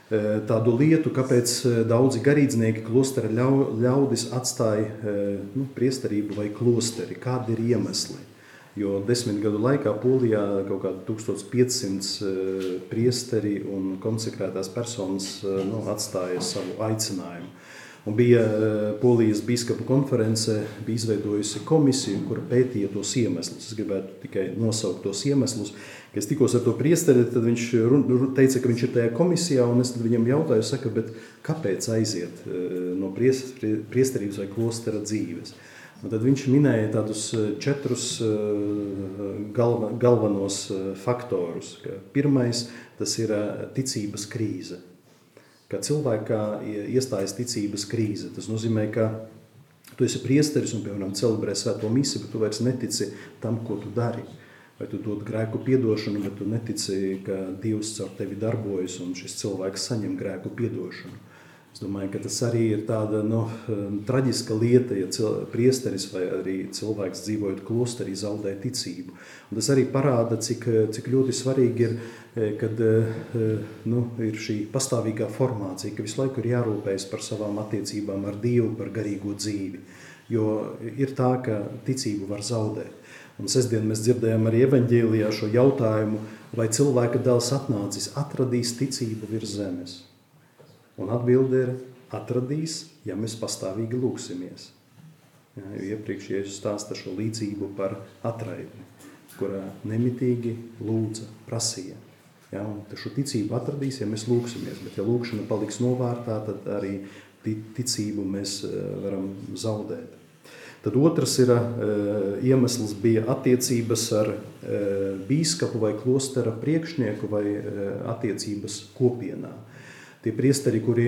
Eh, tādu lietu, kāpēc eh, daudzi garīdznieki klostera ļaudis atstāja eh, nu, priesterību vai klosteri. Kādi ir iemesli? Jo desmit gadu laikā Polijā kaut kādi 1500 priesteri un konsekrētās personas nu, atstāja savu aicinājumu. Un bija Polijas biskupa konference, bija izveidojusi komisiju, kura pētīja tos iemeslus. Es gribētu tikai nosaukt tos iemeslus. Kad es tikos ar to priesteri, tad viņš teica, ka viņš ir tajā komisijā, un es viņam jautāju, saka, kāpēc aiziet no priesterības vai klostera dzīves. Un tad viņš minēja tādus eh, četrus eh, galva, galvenos faktorus. Pirmais tas ir ticības krīze. Kad cilvēkā iestājas ticības krīze, tas nozīmē, ka tu esi priesteris un, piemēram, celebrē svēto misiju, bet tu vairs netici tam, ko tu dari. Vai tu dod grēku piedošanu, bet tu netici, ka Dievs caur tevi darbojas un šis cilvēks saņem grēku piedošanu. Es domāju, ka tas arī ir tāda nu, traģiska lieta, ja priesteris vai arī cilvēks dzīvojot klosterī zaudē ticību. Un tas arī parāda, cik, cik ļoti svarīgi ir, kad nu, ir šī pastāvīgā formācija, ka visu laiku ir jārūpējas par savām attiecībām ar Dievu, par garīgo dzīvi. Jo ir tā, ka ticību var zaudēt. Un sestdien mēs dzirdējām arī evaņģēlijā šo jautājumu, vai cilvēka dēls atnācis, atradīs ticību virs zemes. Un atbilde ir atradīs, ja mēs pastāvīgi lūksimies. Ja, iepriekš Jēzus stāsta šo līdzību par atraidni, kurā nemitīgi lūdza, prasīja. Ja, šo ticību atradīs, ja mēs lūksimies, bet ja lūkšana paliks novārtā, tad arī ticību mēs eh, varam zaudēt. Tad otrs ir, e, iemesls bija attiecības ar e, bīskapu vai klostera priekšnieku vai attiecības kopienā. Tie priesteri, kuri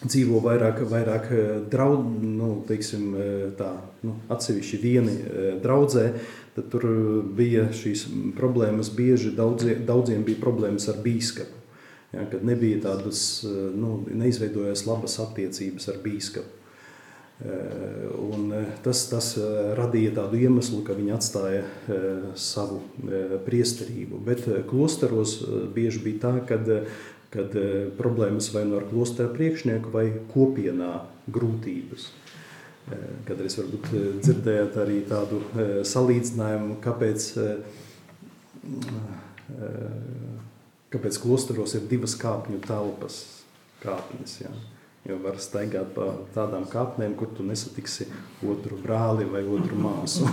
dzīvo vairāk, vairāk draud, nu, teiksim, tā, nu, atsevišķi vieni draudzē, tad tur bija šīs problēmas bieži, daudzie, daudziem bija problēmas ar bīskapu. Ja, kad nebija tādas, nu, neizveidojās labas attiecības ar bīskapu. Eh, un eh, tas, tas eh, radīja tādu iemeslu, ka viņi atstāja savu priesterību. Bet klosteros bieži bija tā, kad, kad problēmas vai nu ar klostera priekšnieku vai kopienā grūtības. Kad es varbūt dzirdējāt arī tādu salīdzinājumu, kāpēc, kāpēc klosteros ir divas kāpņu telpas kāpnes. Jā. Jo var staigāt pa tādām kāpnēm, kur tu nesatiksi otru brāli vai otru māsu.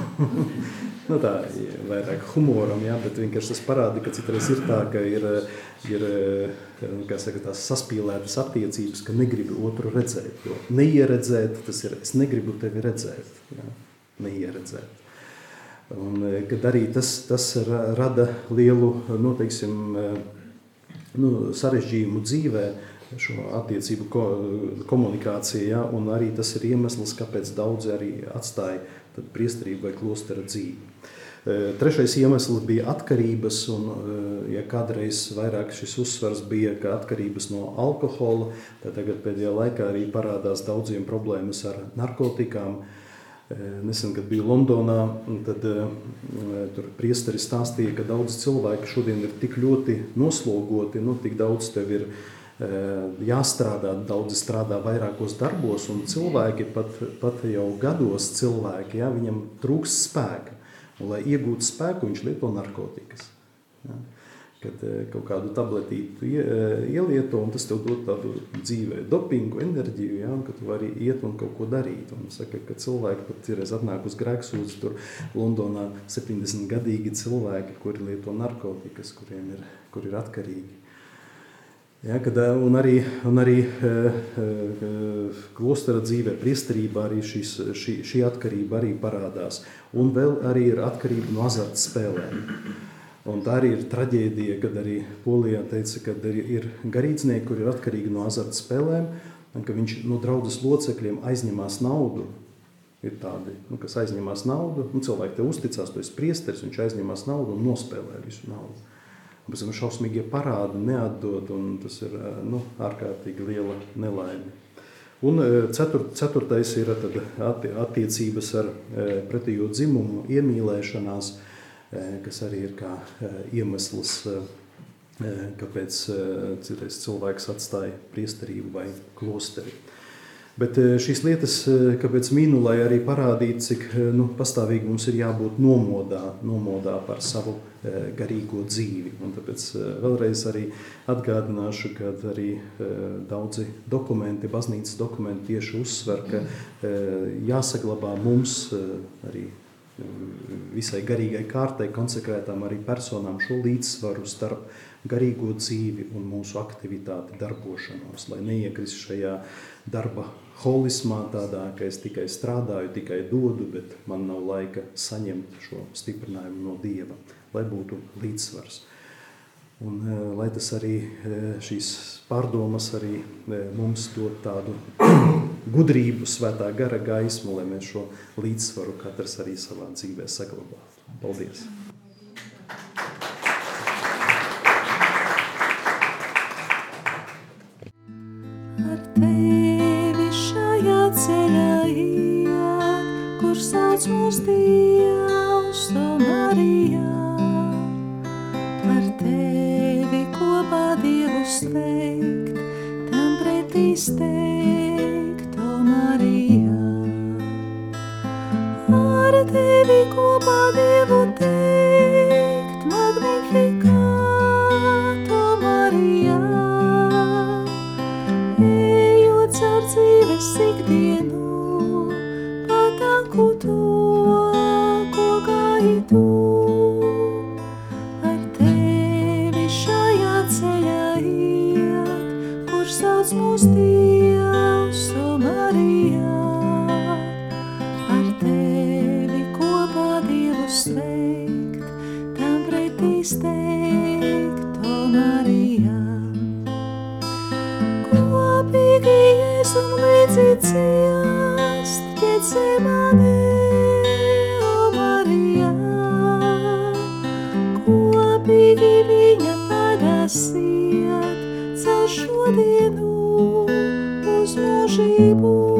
*laughs* nu, tā ir vairāk humoram, jā, bet vienkārši tas parāda, ka citreiz ir tā, ka ir, ir saka, tās saspīlētas attiecības, ka negribi otru redzēt. Jo neieredzēt, tas ir, es negribu tevi redzēt, jā, neieredzēt. Un, kad arī tas, tas rada lielu, nu, teiksim, nu, sarežģījumu dzīvē, šo attiecību ko, komunikāciju, ja, un arī tas ir iemesls, kāpēc daudzi arī atstāja priesterību vai klostera dzīvi. Trešais iemesls bija atkarības, un ja kādreiz vairāk šis uzsvars bija atkarības no alkohola, tad tagad pēdējā laikā arī parādās daudziem problēmas ar narkotikām. Nesen, kad biju Londonā, tad tur priesteri stāstīja, ka daudz cilvēku šodien ir tik ļoti noslogoti, nu, tik daudz tev ir jāstrādā, daudzi strādā vairākos darbos, un cilvēki pat, pat jau gados cilvēki, ja, viņam trūks spēka. Un, lai iegūtu spēku, viņš lieto narkotikas. Ja? Kad eh, kaut kādu tabletītu eh, ielieto, un tas tev dod tādu dzīvē dopingu, enerģiju, ja? ka tu vari iet un kaut ko darīt. Un saka, ka cilvēki pat ir atnāk uz grēksūdzi, tur Londonā 70 gadīgi cilvēki, kuri lieto narkotikas, kuriem ir, kur ir atkarīgi. Ja, kad, eh, un arī, un arī klostera dzīvē, priesterībā arī šis, šī, šī atkarība arī parādās. Un vēl arī ir atkarība no azartspēlēm. Un tā arī ir traģēdija, kad arī Polijā teica, ka ir garīdznieki, kur ir atkarīgi no azartspēlēm, un ka viņš no draudzes locekļiem aizņemās naudu. Ir tādi, nu, kas aizņemās naudu, un cilvēki te uzticās, tu esi priesteris, viņš aizņemās naudu un nospēlē visu naudu. Pēc tam šausmīgie parādi neatdod, un tas ir nu, ārkārtīgi liela nelaime. Un ceturt, ceturtais ir attiecības ar pretējo dzimumu, iemīlēšanās, kas arī ir kā iemesls, kāpēc cilvēks atstāja priesterību vai klosteri. Bet eh, šīs lietas, eh, kāpēc minu, lai arī parādītu, cik eh, nu, pastāvīgi mums ir jābūt nomodā, nomodā par savu garīgo dzīvi. Un tāpēc vēlreiz arī atgādināšu, ka arī daudzi dokumenti, baznīcas dokumenti tieši uzsver, ka jāsaglabā mums arī visai garīgai kārtai, konsekrētām arī personām šo līdzsvaru starp garīgo dzīvi un mūsu aktivitāti, darbošanos, lai neiekrist šajā darba holismā, tādā, ka es tikai strādāju, tikai dodu, bet man nav laika saņemt šo stiprinājumu no Dieva, lai būtu līdzsvars. Un, e, lai tas arī e, šīs pārdomas arī e, mums dod tādu *clears throat* gudrību, svētā gara gaismu, lai mēs šo līdzsvaru katrs arī savā dzīvē saglabātu. Paldies! šodienu uz mūžību.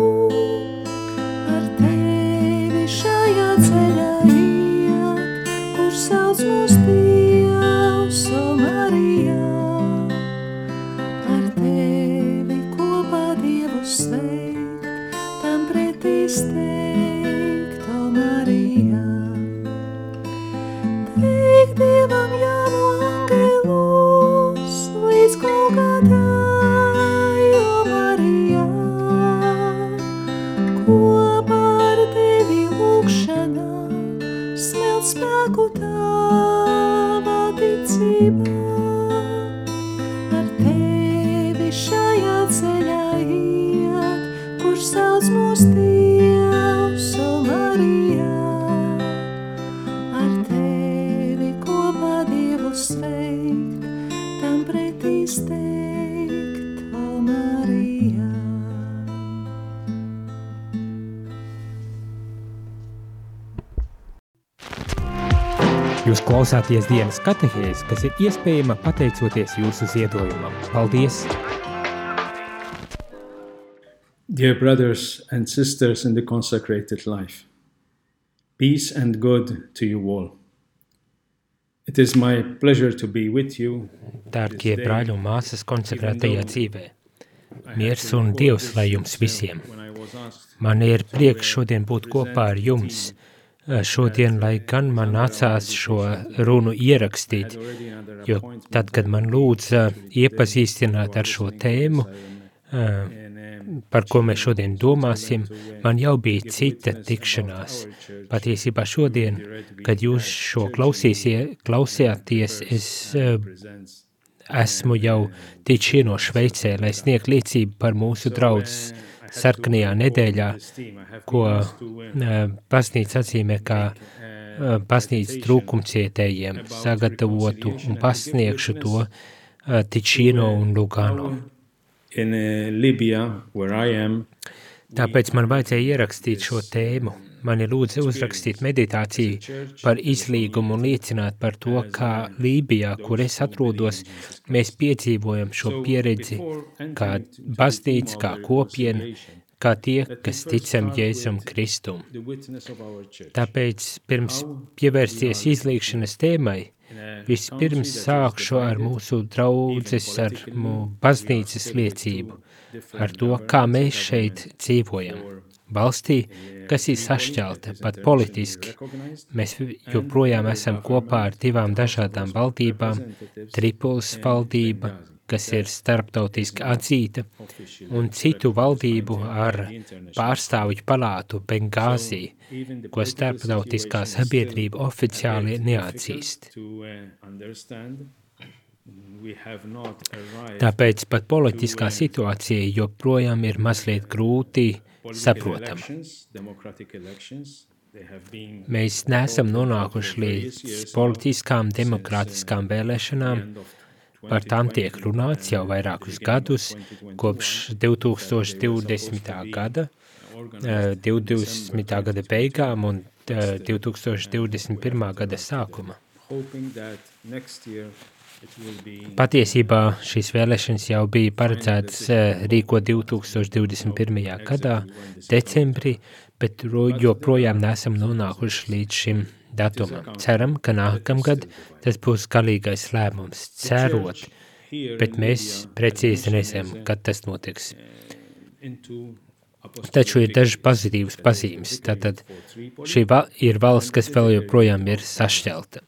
Klausāties dienas katehēzi, kas ir iespējama pateicoties jūsu ziedojumam. Paldies! Dear brothers and sisters in the consecrated life, peace and good to you all. It is my pleasure to be with you. Dārgie brāļi un māsas konsekrētajā dzīvē, miers un Dievs lai jums visiem. Man ir prieks šodien būt kopā ar jums. Šodien, lai gan man nācās šo runu ierakstīt, jo tad, kad man lūdza iepazīstināt ar šo tēmu, par ko mēs šodien domāsim, man jau bija cita tikšanās. Patiesībā šodien, kad jūs šo klausījāties, es esmu jau tiči no Šveicē, lai sniegtu liecību par mūsu draudzes sarkanajā nedēļā, ko pasnīca atzīmē kā pasnīca trūkumcietējiem, sagatavotu un pasniegšu to Ticino un Lugano. Tāpēc man vajadzēja ierakstīt šo tēmu. Mani lūdza uzrakstīt meditāciju par izlīgumu un liecināt par to, kā Lībijā, kur es atrodos, mēs piedzīvojam šo pieredzi kā baznīca, kā kopiena, kā tie, kas ticam Jēzum Kristum. Tāpēc pirms pievērsties izlīgšanas tēmai, vispirms sākšu ar mūsu draudzes, ar mūsu baznīcas liecību, ar to, kā mēs šeit dzīvojam. Valstī, kas ir sašķelta pat politiski, mēs joprojām esam kopā ar divām dažādām valdībām - Tripolis valdība, kas ir starptautiski atzīta, un citu valdību ar pārstāvju palātu Bengāzī, ko starptautiskā sabiedrība oficiāli neatzīst. Tāpēc pat politiskā situācija joprojām ir mazliet grūti saprotama. Mēs neesam nonākuši līdz politiskām, demokrātiskām vēlēšanām, par tām tiek runāts jau vairākus gadus, kopš 2020. gada, eh, 20. gada beigām un eh, 2021. gada sākuma. Patiesībā šīs vēlēšanas jau bija paredzētas eh, rīko 2021. gadā, decembrī, bet ro- joprojām nesam nonākuši līdz šim datumam. Ceram, ka nākamgad tas būs galīgais lēmums, cerot, bet mēs precīzi nezinām, kad tas notiks. Taču ir dažas pozitīvas pazīmes. Tātad šī va ir valsts, kas vēl joprojām ir sašķelta.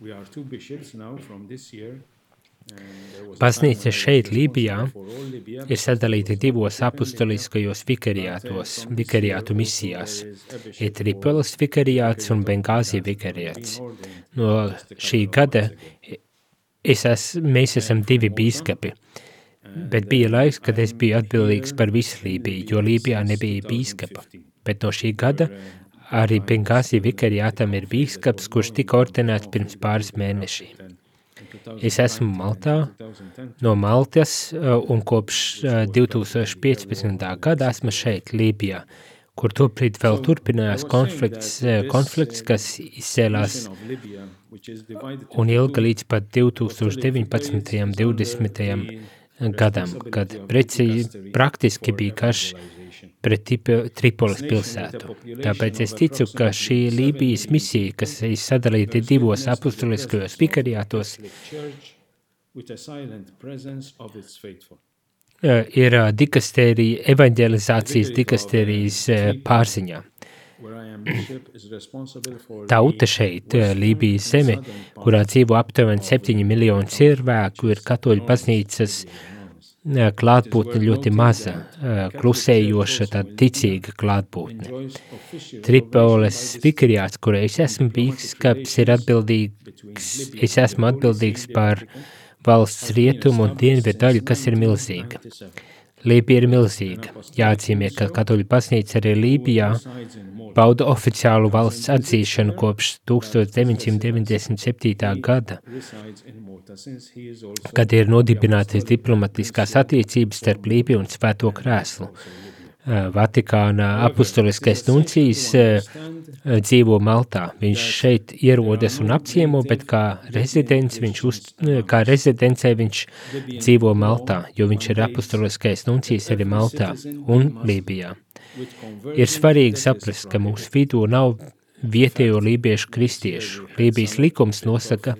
We are two bishops now from this year. and there was a Baznīca šeit, Lībijā, ir sadalīta divos apustuliskajos vikariātos, vikariātu misijās. Ir Tripolis vikariāts un Bengāzi vikariāts. No šī gada es es, mēs esam divi bīskapi, bet bija laiks, kad es biju atbildīgs par visu Lībiju, jo Lībijā nebija bīskapa. Bet no šī gada arī Bengāzi vikariātam ir bīskaps, kurš tika ordinēts pirms pāris mēnešiem. Es esmu Maltā, no Maltas, uh, un kopš uh, 2015. gada esmu šeit, Lībijā, kur tobrīd vēl turpinājās konflikts, uh, konflikts kas izcēlās un ilga līdz pat 2019. un 20. gadam, kad preci, praktiski bija karš pret Tripolis pilsētu. Tāpēc es ticu, ka šī Lībijas misija, kas ir sadalīta divos apustuliskajos vikariātos, ir dikastērija, evanģelizācijas dikastērijas eh, pārziņā. Tauta šeit, Lībijas zeme, kurā dzīvo aptuveni 7 miljoni cilvēku, ir katoļu baznīcas eh, klātbūtne ļoti maza, eh, klusējoša, tāda ticīga klātbūtne. Tripoles vikariāts, kurā es esmu bīskaps, ir atbildīgs, es esmu atbildīgs par valsts rietumu un dienvidu daļu, kas ir milzīga. Lībija ir milzīga. Jāatzīmē, ka katoļu baznīca arī Lībijā bauda oficiālu valsts atzīšanu kopš 1997. gada, kad ir nodibinātas diplomatiskās attiecības starp Lībiju un Svēto krēslu. Vatikāna apustuliskais nuncijs dzīvo Maltā. Viņš šeit ierodas un apciemo, bet kā rezidents viņš uz, kā rezidencē viņš dzīvo Maltā, jo viņš ir apustuliskais nuncijs arī Maltā un Lībijā. Ir svarīgi saprast, ka mūsu vidū nav vietējo lībiešu kristiešu. Lībijas likums nosaka,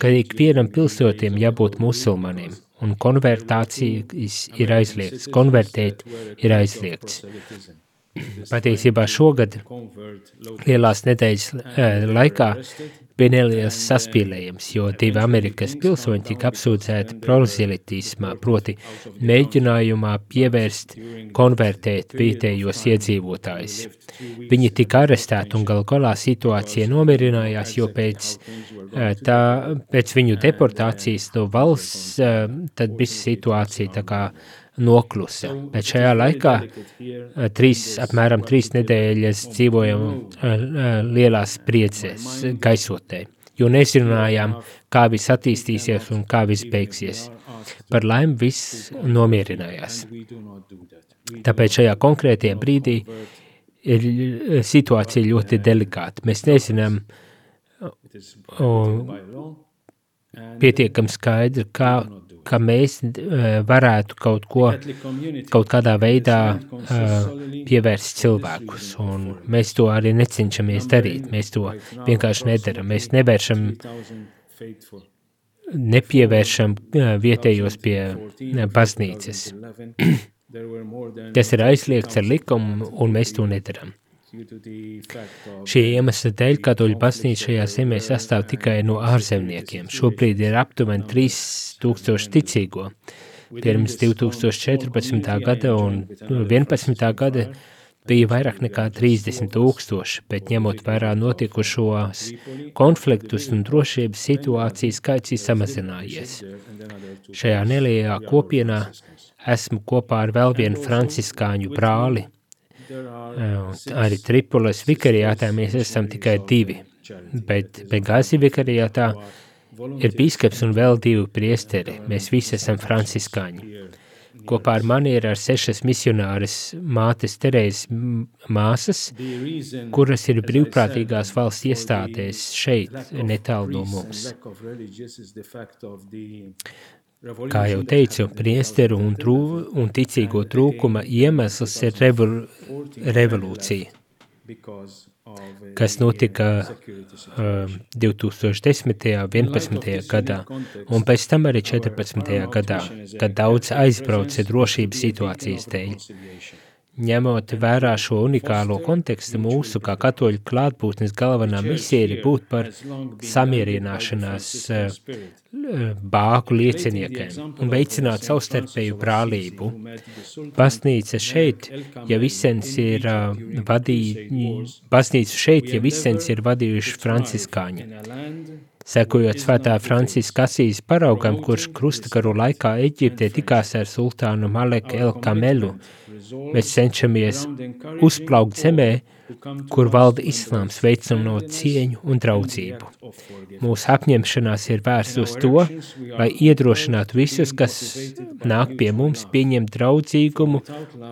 ka ikvienam pilsotiem jābūt musulmanim, un konvertācijas ir aizliegts, konvertēt ir aizliegts. Patiesībā šogad lielās nedēļas eh, laikā bija neliels saspīlējums, jo divi Amerikas pilsoņi tika apsūdzēti prozelitismā, proti mēģinājumā pievērst, konvertēt vietējos iedzīvotājus. Viņi tika arestēti un gal galā situācija nomierinājās, jo pēc, eh, tā, pēc viņu deportācijas no valsts eh, tad bija situācija tā kā noklusa. Bet šajā laikā eh, trīs, apmēram trīs nedēļas dzīvojam lielās priecēs, gaisotē, jo nezinājām, kā viss attīstīsies un kā viss beigsies. Par laimi viss nomierinājās. Tāpēc šajā konkrētajā brīdī ir situācija ļoti delikāta. Mēs nezinām pietiekam skaidri, kā ka mēs varētu kaut ko, kaut kādā veidā pievērst cilvēkus, un mēs to arī necenšamies darīt, mēs to vienkārši nedaram, mēs nevēršam, nepievēršam vietējos pie baznīcas. Tas ir aizliegts ar likumu, un mēs to nedaram. Šie iemesli dēļ katoļu baznīca šajā zemē sastāv tikai no ārzemniekiem. Šobrīd ir aptuveni 3000 ticīgo. Pirms 2014. gada un 2011. gada bija vairāk nekā 30 tūkstoši, bet ņemot vērā notikušos konfliktus un drošības situācijas skaits ir samazinājies. Šajā nelielā kopienā esmu kopā ar vēl vienu franciskāņu brāli, Arī Tripolis vikariātā mēs esam tikai divi, bet Begāzi vikariātā ir bīskaps un vēl divi priesteri. Mēs visi esam franciskāņi. Kopā ar mani ir ar sešas misionāras mātes Terēzes māsas, kuras ir brīvprātīgās valsts iestādēs šeit, netālu no mums. Kā jau teicu, priesteru un, trū, un ticīgo trūkuma iemesls ir revol, revolūcija, kas notika uh, 2010. 11. gadā, un pēc tam arī 14. gadā, kad daudz aizbrauca drošības situācijas dēļ. Ņemot vērā šo unikālo kontekstu, mūsu kā katoļu klātbūtnes galvenā misija ir būt par samierināšanās eh, bāku lieciniekiem un veicināt savstarpēju brālību. Baznīca šeit, ja visens ir uh, vadī, baznīca šeit, ja visens ir vadījuši franciskāņi. Sekojot svētā Franciska Asīs paraugam, kurš krustakaru laikā Eģiptē tikās ar sultānu Malek El Kamelu, Mēs cenšamies uzplaukt zemē, kur valda islāms veicinot cieņu un draudzību. Mūsu apņemšanās ir vērsta uz to, lai iedrošinātu visus, kas nāk pie mums, pieņemt draudzīgumu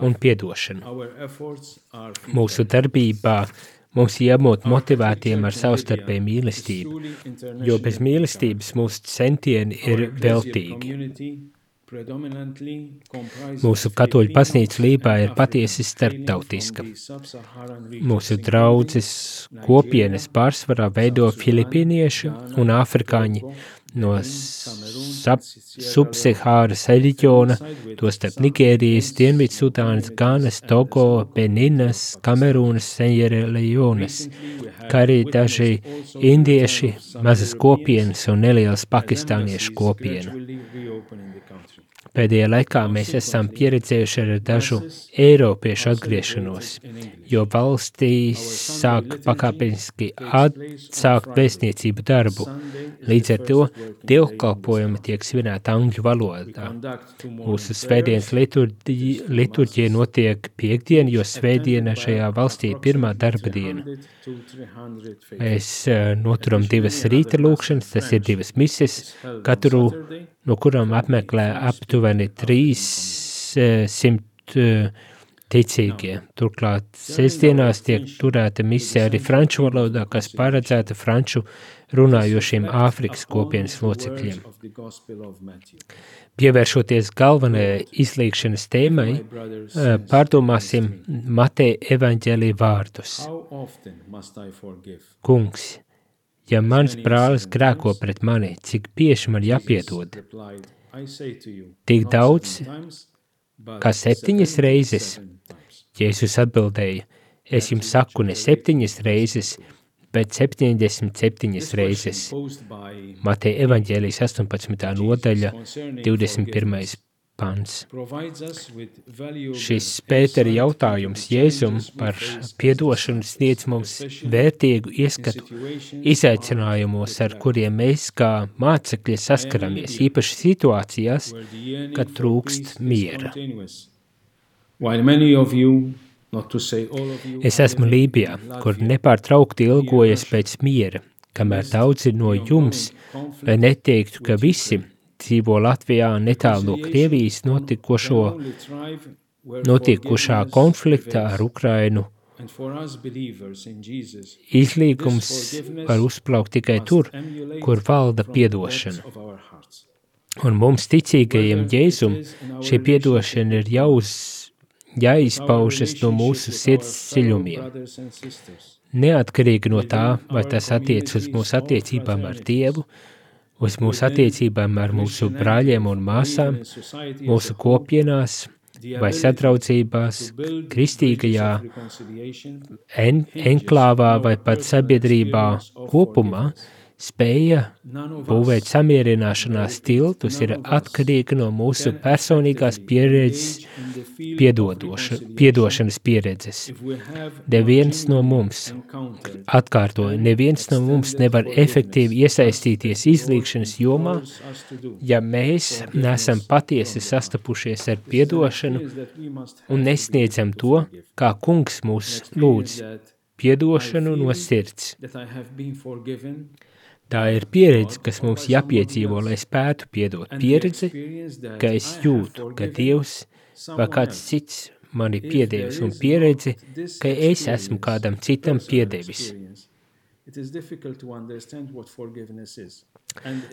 un piedošanu. Mūsu darbībā mums jābūt motivētiem ar savstarpēju mīlestību, jo bez mīlestības mūsu centieni ir veltīgi. Mūsu katoļu baznīca Lībā ir patiesi starptautiska. Mūsu draudzes kopienes pārsvarā veido filipīnieši un afrikāņi no subsahāras reģiona, tostarp Nigērijas, Dienvidsudānas, Ganas, Togo, Beninas, Kamerūnas, Senjerelejonas, kā arī daži indieši, mazas kopienas un nelielas pakistāniešu kopiena. Pēdējā laikā mēs esam pieredzējuši ar dažu eiropiešu atgriešanos, jo valstīs sāk pakāpeniski atsākt vēstniecību darbu. Līdz ar to dievkalpojumi tiek svinēti angļu valodā. Mūsu svētdienas liturģija notiek piekdien, jo svētdiena šajā valstī ir pirmā darba diena. Mēs uh, noturam divas rīta lūkšanas, tas ir divas mises, katru no kurām apmeklē aptuveni 300 uh, ticīgie. Turklāt sestdienās tiek turēta misija arī franču valodā, kas paredzēta franču runājošiem Āfrikas kopienas locekļiem. Pievēršoties galvenajai izlīkšanas tēmai, eh, pārdomāsim Mateja evaņģēlī vārdus. Kungs, ja mans brālis grēko pret mani, cik bieži man jāpiedod? Tik daudz, kā septiņas reizes. Jēzus atbildēja, es jums saku ne septiņas reizes, bet 77 reizes. Mateja evaņģēlijas 18. nodaļa, 21. Pants. Šis Pētera jautājums Jēzum par piedošanu sniedz mums vērtīgu ieskatu izaicinājumos, ar kuriem mēs kā mācekļi saskaramies, īpaši situācijās, kad trūkst miera. While many of you Es esmu Lībijā, kur nepārtraukti ilgojas pēc miera, kamēr daudzi no jums, lai neteiktu, ka visi dzīvo Latvijā netālu no Krievijas notikušo, notikušā konflikta ar Ukrainu. Izlīgums var uzplaukt tikai tur, kur valda piedošana. Un mums ticīgajiem Jēzum šī piedošana ir jāuz jāizpaužas no mūsu sirds dziļumiem. Neatkarīgi no tā, vai tas attiec uz mūsu attiecībām ar Dievu, uz mūsu attiecībām ar mūsu brāļiem un māsām, mūsu kopienās vai sadraudzībās, kristīgajā en enklāvā vai pat sabiedrībā kopumā, spēja būvēt samierināšanās tiltus ir atkarīga no mūsu personīgās pieredzes, piedošanas pieredzes. Neviens no mums, atkārtoju, neviens no mums nevar efektīvi iesaistīties izlīkšanas jomā, ja mēs nesam patiesi sastapušies ar piedošanu un nesniedzam to, kā kungs mūs lūdz, piedošanu no sirds. Tā ir pieredze, kas mums jāpiedzīvo, lai spētu piedot. Pieredze, ka es jūtu, ka Dievs vai kāds cits mani piedevis, un pieredze, ka es esmu kādam citam piedevis.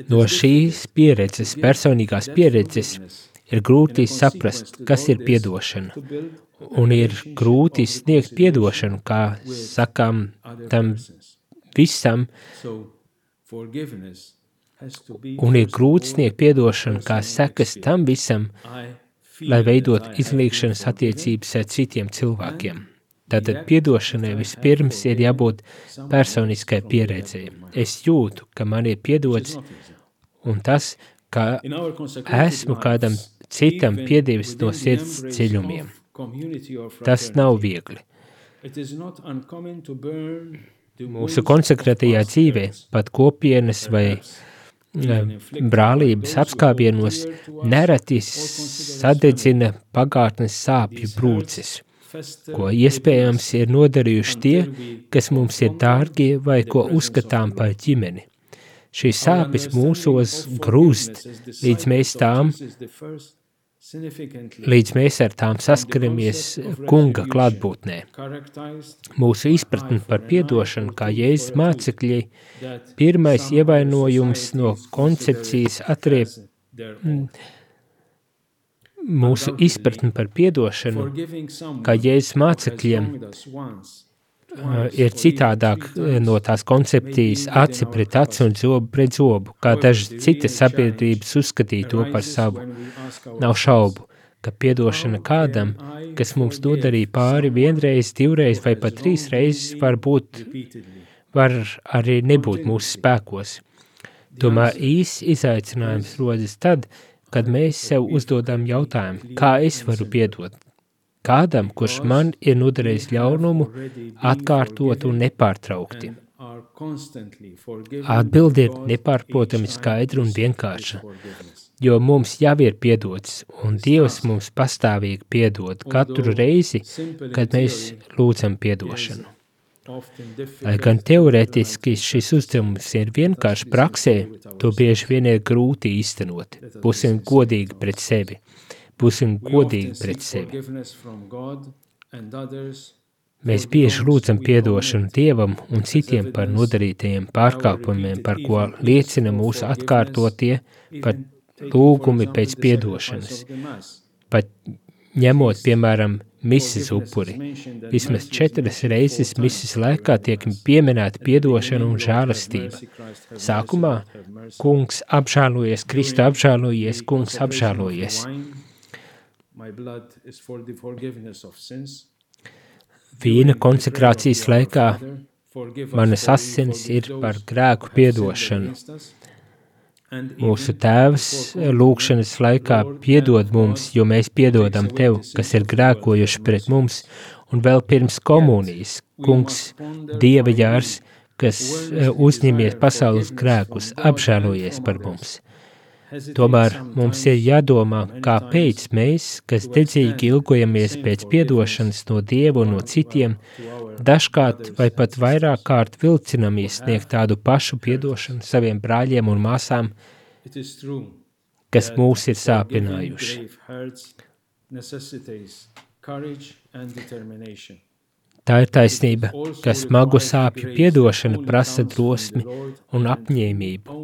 No šīs pieredzes, personīgās pieredzes, ir grūti saprast, kas ir piedošana, un ir grūti sniegt piedošanu, kā sakām tam visam, Un ir grūti sniegt piedošanu kā sekas tam visam, lai veidot izlīkšanas attiecības ar citiem cilvēkiem. Tātad piedošanai vispirms ir jābūt personiskai pieredzei. Es jūtu, ka man ir piedots, un tas, ka esmu kādam citam piedevis no sirds dziļumiem. Tas nav viegli. Mūsu konsekrētajā dzīvē, pat kopienas vai brālības apskābienos, nereti sadedzina pagātnes sāpju brūces, ko iespējams ir nodarījuši tie, kas mums ir dārgie vai ko uzskatām par ģimeni. Šīs sāpes mūsos grūst, līdz mēs tām līdz mēs ar tām saskaramies kunga klātbūtnē. Mūsu izpratne par piedošanu kā Jēzus mācekļi, pirmais ievainojums no koncepcijas atriep mūsu izpratne par piedošanu kā Jēzus mācekļiem ir citādāk no tās koncepcijas aci pret aci un zobu pret zobu, kā dažas citas sabiedrības uzskatīja to par savu. Nav šaubu, ka piedošana kādam, kas mums nodarīja pāri vienreiz, divreiz vai pat trīs reizes, var būt, var arī nebūt mūsu spēkos. Tomēr īs izaicinājums rodas tad, kad mēs sev uzdodam jautājumu, kā es varu piedot, kādam, kurš man ir nodarījis ļaunumu, atkārtot un nepārtraukti. Atbildi ir nepārprotami skaidra un vienkārša, jo mums jau ir piedots, un Dievs mums pastāvīgi piedod katru reizi, kad mēs lūdzam piedošanu. Lai gan teorētiski šis uzdevums ir vienkārši praksē, to bieži vien ir grūti īstenot. Būsim godīgi pret sevi. Būsim godīgi pret sevi. Mēs bieži lūdzam piedošanu Dievam un citiem par nodarītajiem pārkāpumiem, par ko liecina mūsu atkārtotie pat lūgumi pēc piedošanas. Pat ņemot, piemēram, misis upuri. Vismaz četras reizes misis laikā tiek pieminēta piedošana un žēlastība. Sākumā kungs apžālojies, Kristu apžālojies, kungs apžālojies. My blood is for the forgiveness of sins. Vīna konsekrācijas laikā manas asinis ir par grēku piedošanu. Mūsu tēvs lūkšanas laikā piedod mums, jo mēs piedodam tev, kas ir grēkojuši pret mums, un vēl pirms komunijas, kungs, Dieva jārs, kas eh, uzņemies pasaules grēkus, apžēlojies par mums. Tomēr mums ir jādomā, kāpēc mēs, kas dedzīgi ilgojamies pēc piedošanas no Dieva un no citiem, dažkārt vai pat vairāk kārt vilcinamies sniegt tādu pašu piedošanu saviem brāļiem un māsām, kas mūs ir sāpinājuši. Tā ir taisnība, ka smagu sāpju piedošana prasa drosmi un apņēmību,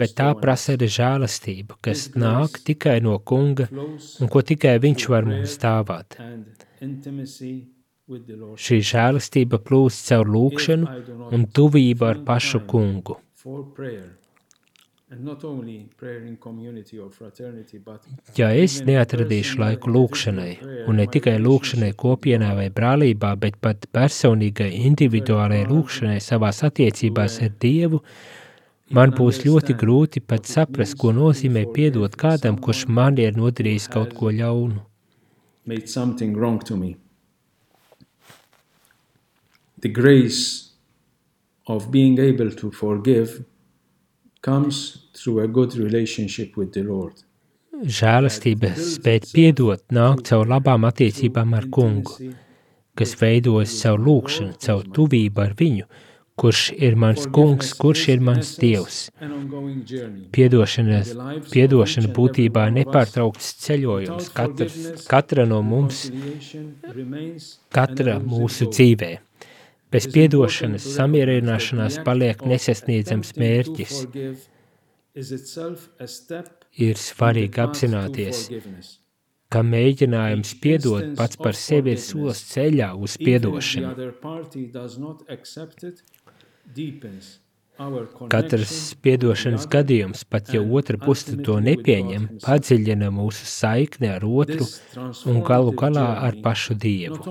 bet tā prasa arī žēlastību, kas nāk tikai no kunga un ko tikai viņš var mums dāvāt. Šī žēlastība plūst caur lūkšanu un tuvību ar pašu kungu. Ja es neatradīšu laiku lūkšanai, un ne tikai lūkšanai kopienā vai brālībā, bet pat personīgai, individuālai lūkšanai savās attiecībās ar Dievu, man būs ļoti grūti pat saprast, ko nozīmē piedot kādam, kurš man ir nodarījis kaut ko ļaunu. The grace of being able to forgive comes through a good relationship with the Lord. Žēlastība spēt piedot nāk caur labām attiecībām ar kungu, kas veidojas caur lūkšanu, caur tuvību ar viņu, kurš ir mans kungs, kurš ir mans dievs. Piedošana, piedošana būtībā nepārtraukts ceļojums katrs, katra no mums, katra mūsu dzīvē. Bez piedošanas samierināšanās paliek nesasniedzams mērķis. Ir svarīgi apzināties, ka mēģinājums piedot pats par sevi ir solis ceļā uz piedošanu. Katrs piedošanas gadījums, pat ja otra puse to nepieņem, padziļina mūsu saikni ar otru un galu galā ar pašu Dievu.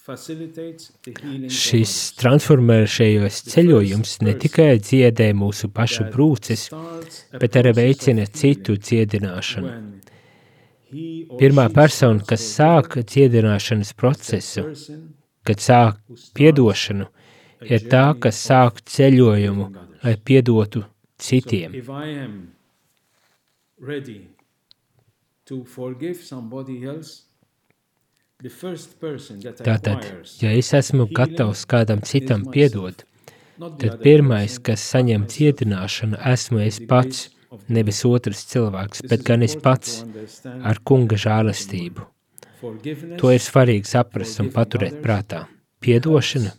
Šis transformēšajos ceļojums ne tikai dziedē mūsu pašu brūces, bet arī veicina citu dziedināšanu. Pirmā persona, kas sāk dziedināšanas procesu, kad sāk piedošanu, ir tā, kas sāk ceļojumu, lai piedotu citiem. To forgive somebody else, Tātad, ja es esmu gatavs kādam citam piedot, tad pirmais, kas saņem cietināšanu, esmu es pats, nevis otrs cilvēks, bet gan es pats ar kunga žālastību. To ir svarīgi saprast un paturēt prātā. Piedošana,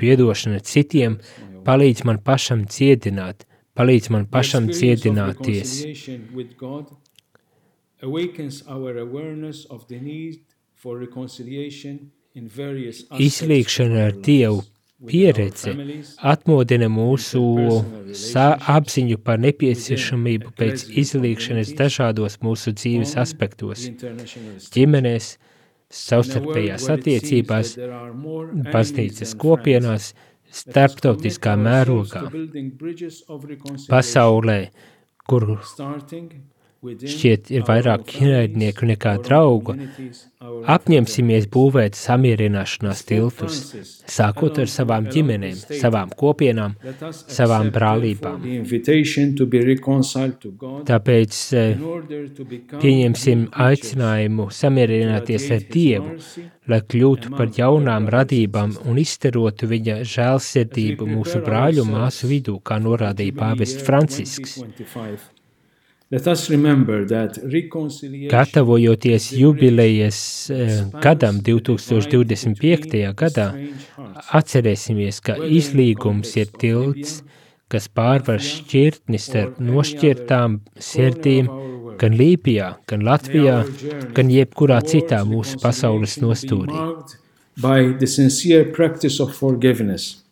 piedošana citiem palīdz man pašam ciedināt, palīdz man pašam ciedināties. Izlīgšana ar Dievu pieredze atmodina mūsu apziņu par nepieciešamību pēc izlīgšanas dažādos mūsu dzīves aspektos, ģimenēs, savstarpējās attiecībās, baznīcas kopienās, starptautiskā mērogā, pasaulē, kur šķiet ir vairāk ienaidnieku nekā draugu, apņemsimies būvēt samierināšanās tiltus, sākot ar savām ģimenēm, savām kopienām, savām brālībām. Tāpēc eh, pieņemsim aicinājumu samierināties ar Dievu, lai kļūtu par jaunām radībām un izstarotu viņa žēlsirdību mūsu brāļu māsu vidū, kā norādīja pāvests Francisks. Gatavojoties jubilejas eh, gadam 2025. gadā, atcerēsimies, ka izlīgums ir tilts, kas pārvar šķirtni starp nošķirtām sirdīm gan Lībijā, gan Latvijā, gan jebkurā citā mūsu pasaules nostūrī. by the sincere practice of forgiveness.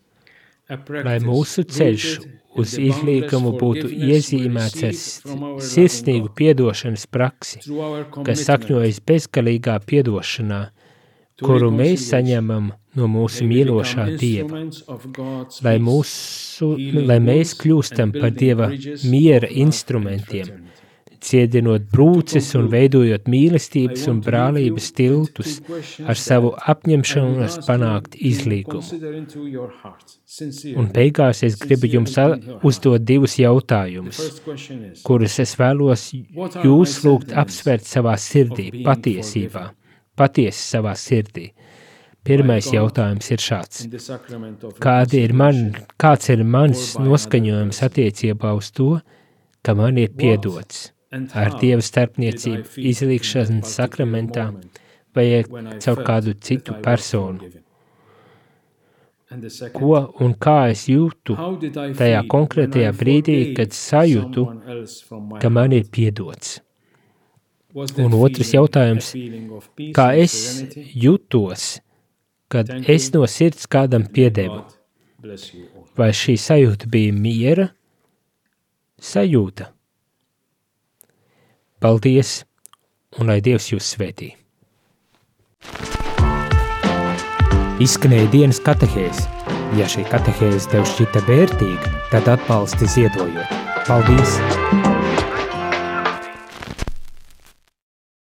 Lai mūsu ceļš uz izlīgumu būtu iezīmēts ar sirsnīgu piedošanas praksi, kas sakņojas bezgalīgā piedošanā, kuru mēs saņemam no mūsu mīlošā Dieva. Lai, mūsu, lai mēs kļūstam par Dieva miera instrumentiem, ciedinot brūces un veidojot mīlestības un brālības tiltus ar savu apņemšanos panākt izlīgumu. Un beigās es gribu jums uzdot divus jautājumus, kurus es vēlos jūs lūgt apsvērt savā sirdī, patiesībā, patiesi savā sirdī. Pirmais jautājums ir šāds. Kādi ir man, kāds ir mans noskaņojums attiecībā uz to, ka man ir piedots ar Dieva starpniecību izlīgšanas sakramentā vai caur kādu citu personu? Ko un kā es jūtu tajā konkrētajā brīdī, kad sajūtu, ka man ir piedots? Un otrs jautājums, kā es jutos, kad es no sirds kādam piedevu? Vai šī sajūta bija miera sajūta? Paldies, un lai Dievs jūs svētī. Izskanēja dienas katehēs. Ja šī katehēze tev šķita vērtīga, tad atbalsti ziedojot. Paldies!